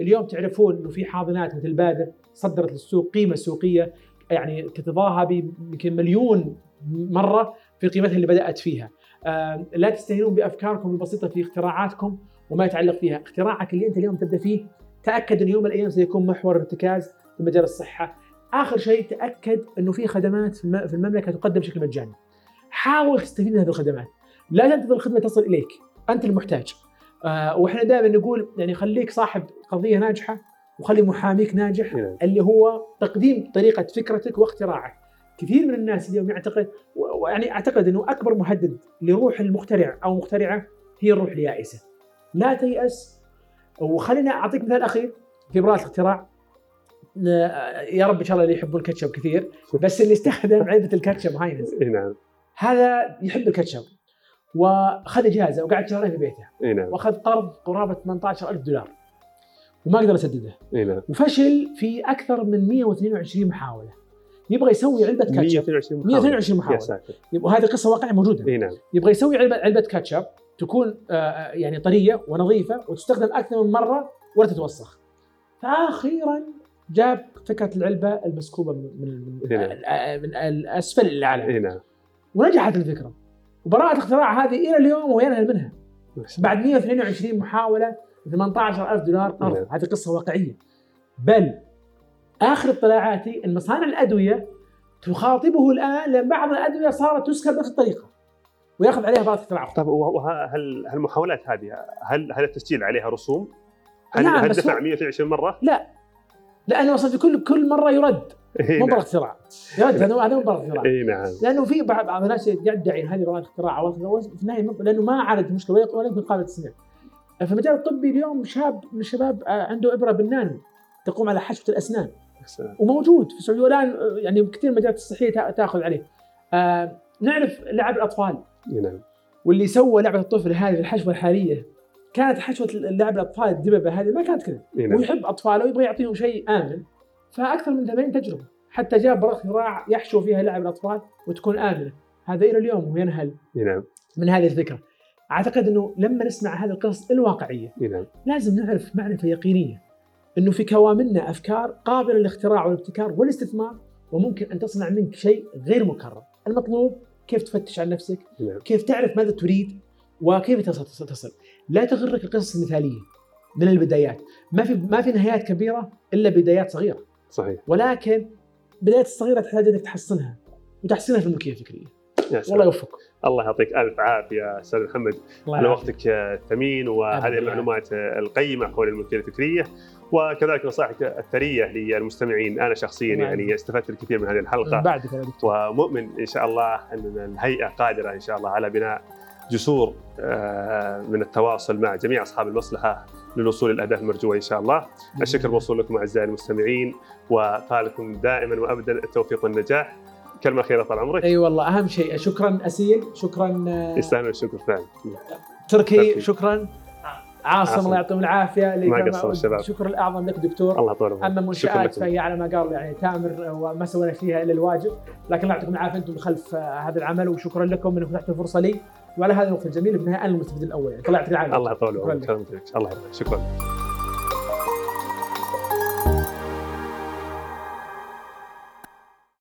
اليوم تعرفون إنه في حاضنات مثل بادر صدرت للسوق قيمة سوقية يعني تتضاهى بيمكن مليون مرة في قيمتها اللي بدأت فيها. آه، لا تستهينون بأفكاركم البسيطة في اختراعاتكم وما يتعلق فيها، اختراعك اللي أنت اليوم تبدأ فيه تأكد إن يوم من الأيام سيكون محور ارتكاز في مجال الصحة. آخر شيء تأكد إنه في خدمات في الم- في المملكة تقدم بشكل مجاني. حاول تستفيد من هذه الخدمات. لا تنتظر الخدمة تصل إليك، أنت المحتاج. آه، وإحنا دائما نقول يعني خليك صاحب قضية ناجحة وخلي محاميك ناجح إيه. اللي هو تقديم طريقة فكرتك واختراعك. كثير من الناس اليوم يعتقد ويعني أعتقد إنه أكبر مهدد لروح المخترع أو مخترعة هي الروح اليائسة. لا تيأس وخلينا أعطيك مثال أخير في براءة الاختراع يا رب إن شاء الله اللي يحبون الكاتشب كثير بس اللي استخدم <laughs> علبه الكاتشب هاينز. إيه نعم. هذا يحب الكاتشب. وأخذ جهازه وقعد شهرين في بيته. إي نعم. وأخذ قرض قرابة 18000 دولار. وما قدر يسدده إي نعم. وفشل في أكثر من 122 محاولة. يبغى يسوي علبة كاتشب. 122 محاولة. 122 يا محاولة. ساتر. وهذه قصه واقعية موجودة. إي نعم. يبغى يسوي علبه علبة كاتشب تكون آه، آه، يعني طرية ونظيفة وتستخدم أكثر من مرة ولا تتوسخ. فاخيرا جاب فكرة العلبة المسكوبة من من, من, نعم. آه، من الاسفل إلى الاعلى نعم ونجحت الفكرة. وبراءة اختراع هذه إلى اليوم وهو ينهل منها الله. بعد 122 محاولة 18000 دولار قرض نعم. هذه قصة واقعية. بل آخر اطلاعاتي إن مصانع الأدوية تخاطبه الآن لأن بعض الأدوية صارت تسكر بنفس الطريقة ويأخذ عليها براءة اختراع. طيب وهل هالمحاولات هذه هل هل التسجيل عليها رسوم؟ هل, نعم، هل دفع هو- 122 مرة؟ لأنه أصلا في كل كل مرة يرد. مو براءة نعم. اختراع يرد هذا هذا مو براءة اختراع إي نعم. لأنه في بعض بعض الناس يدعي هذه براءة اختراع أو في النهايه لأنه ما عالج المشكلة يمكن قابل التصنيع. في المجال الطبي اليوم شاب من الشباب آه، عنده إبرة بالنانو تقوم على حشوة الأسنان. وموجود في السعودية والآن آه، يعني كثير المجالات الصحية تا- تأخذ عليه. آه نعرف لعب الأطفال. نعم. واللي سوى لعبة الطفل هذه الحشوة الحالية كانت حشوة لعب الاطفال الدببه هذه ما كانت كذا. نعم. ويحب أطفاله ويبغى يعطيهم شيء آمن. فأكثر من 80 تجربة. حتى جاب اختراع يحشو فيها لعب الاطفال وتكون آمنة. هذا إلى اليوم هو ينهل. نعم. من هذه الفكرة. أعتقد إنه لما نسمع هذه القصص الواقعية نعم. لازم نعرف معرفه يقينية. إنه في كوامننا أفكار قابلة للاختراع والابتكار والاستثمار وممكن أن تصنع منك شيء غير مكرر. المطلوب كيف تفتش عن نفسك نعم. كيف تعرف ماذا تريد وكيف تصل تصل. لا تغرك القصص المثاليه من البدايات. ما في ما في نهايات كبيرة إلا بدايات صغيرة. صحيح. ولكن بدايات الصغيرة تحتاج إنك تحصنها وتحصينها في الملكيه الفكريه يا سلام. والله يوفقك. الله يعطيك ألف عافية أستاذ محمد. الله على. وقتك الثمين وهذه. المعلومات القيمة حول الملكيه الفكريه وكذلك نصائحك الثرية للمستمعين. أنا شخصيا الله يعني. استفدت الكثير من هذه الحلقة. بعدك يا دكتور ومؤمن إن شاء الله أن الهيئة قادرة إن شاء الله على بناء جسور آه، من التواصل مع جميع أصحاب المصلحة للوصول للاهداف المرجوه إن شاء الله. الشكر موصول لكم أعزائي المستمعين وقالكم دائما وابدا التوفيق والنجاح. كلمة أخيرة طال عمرك. أي والله أهم شيء شكرا أسيل شكرا آه، يستاهل الشكر فعلا. تركي. شكرا عاصم. الله يعطيهم العافية ما قصروا الشباب. شكر الاعظم لك دكتور الله يطول عمرك. أما المنشآت لكم. فهي على ما قال يعني تامر وما سوينا فيها إلا الواجب لكن الله يعطيكم العافية أنتم خلف آه، هذا العمل وشكرا لكم إنكم فتحتوا الفرصه لي وعلى هذا الوقت الجميل أنا المستفيد الأول يعني الله يعطيك العافية الله يطول عمرك. الله يطول عمرك. شكرا.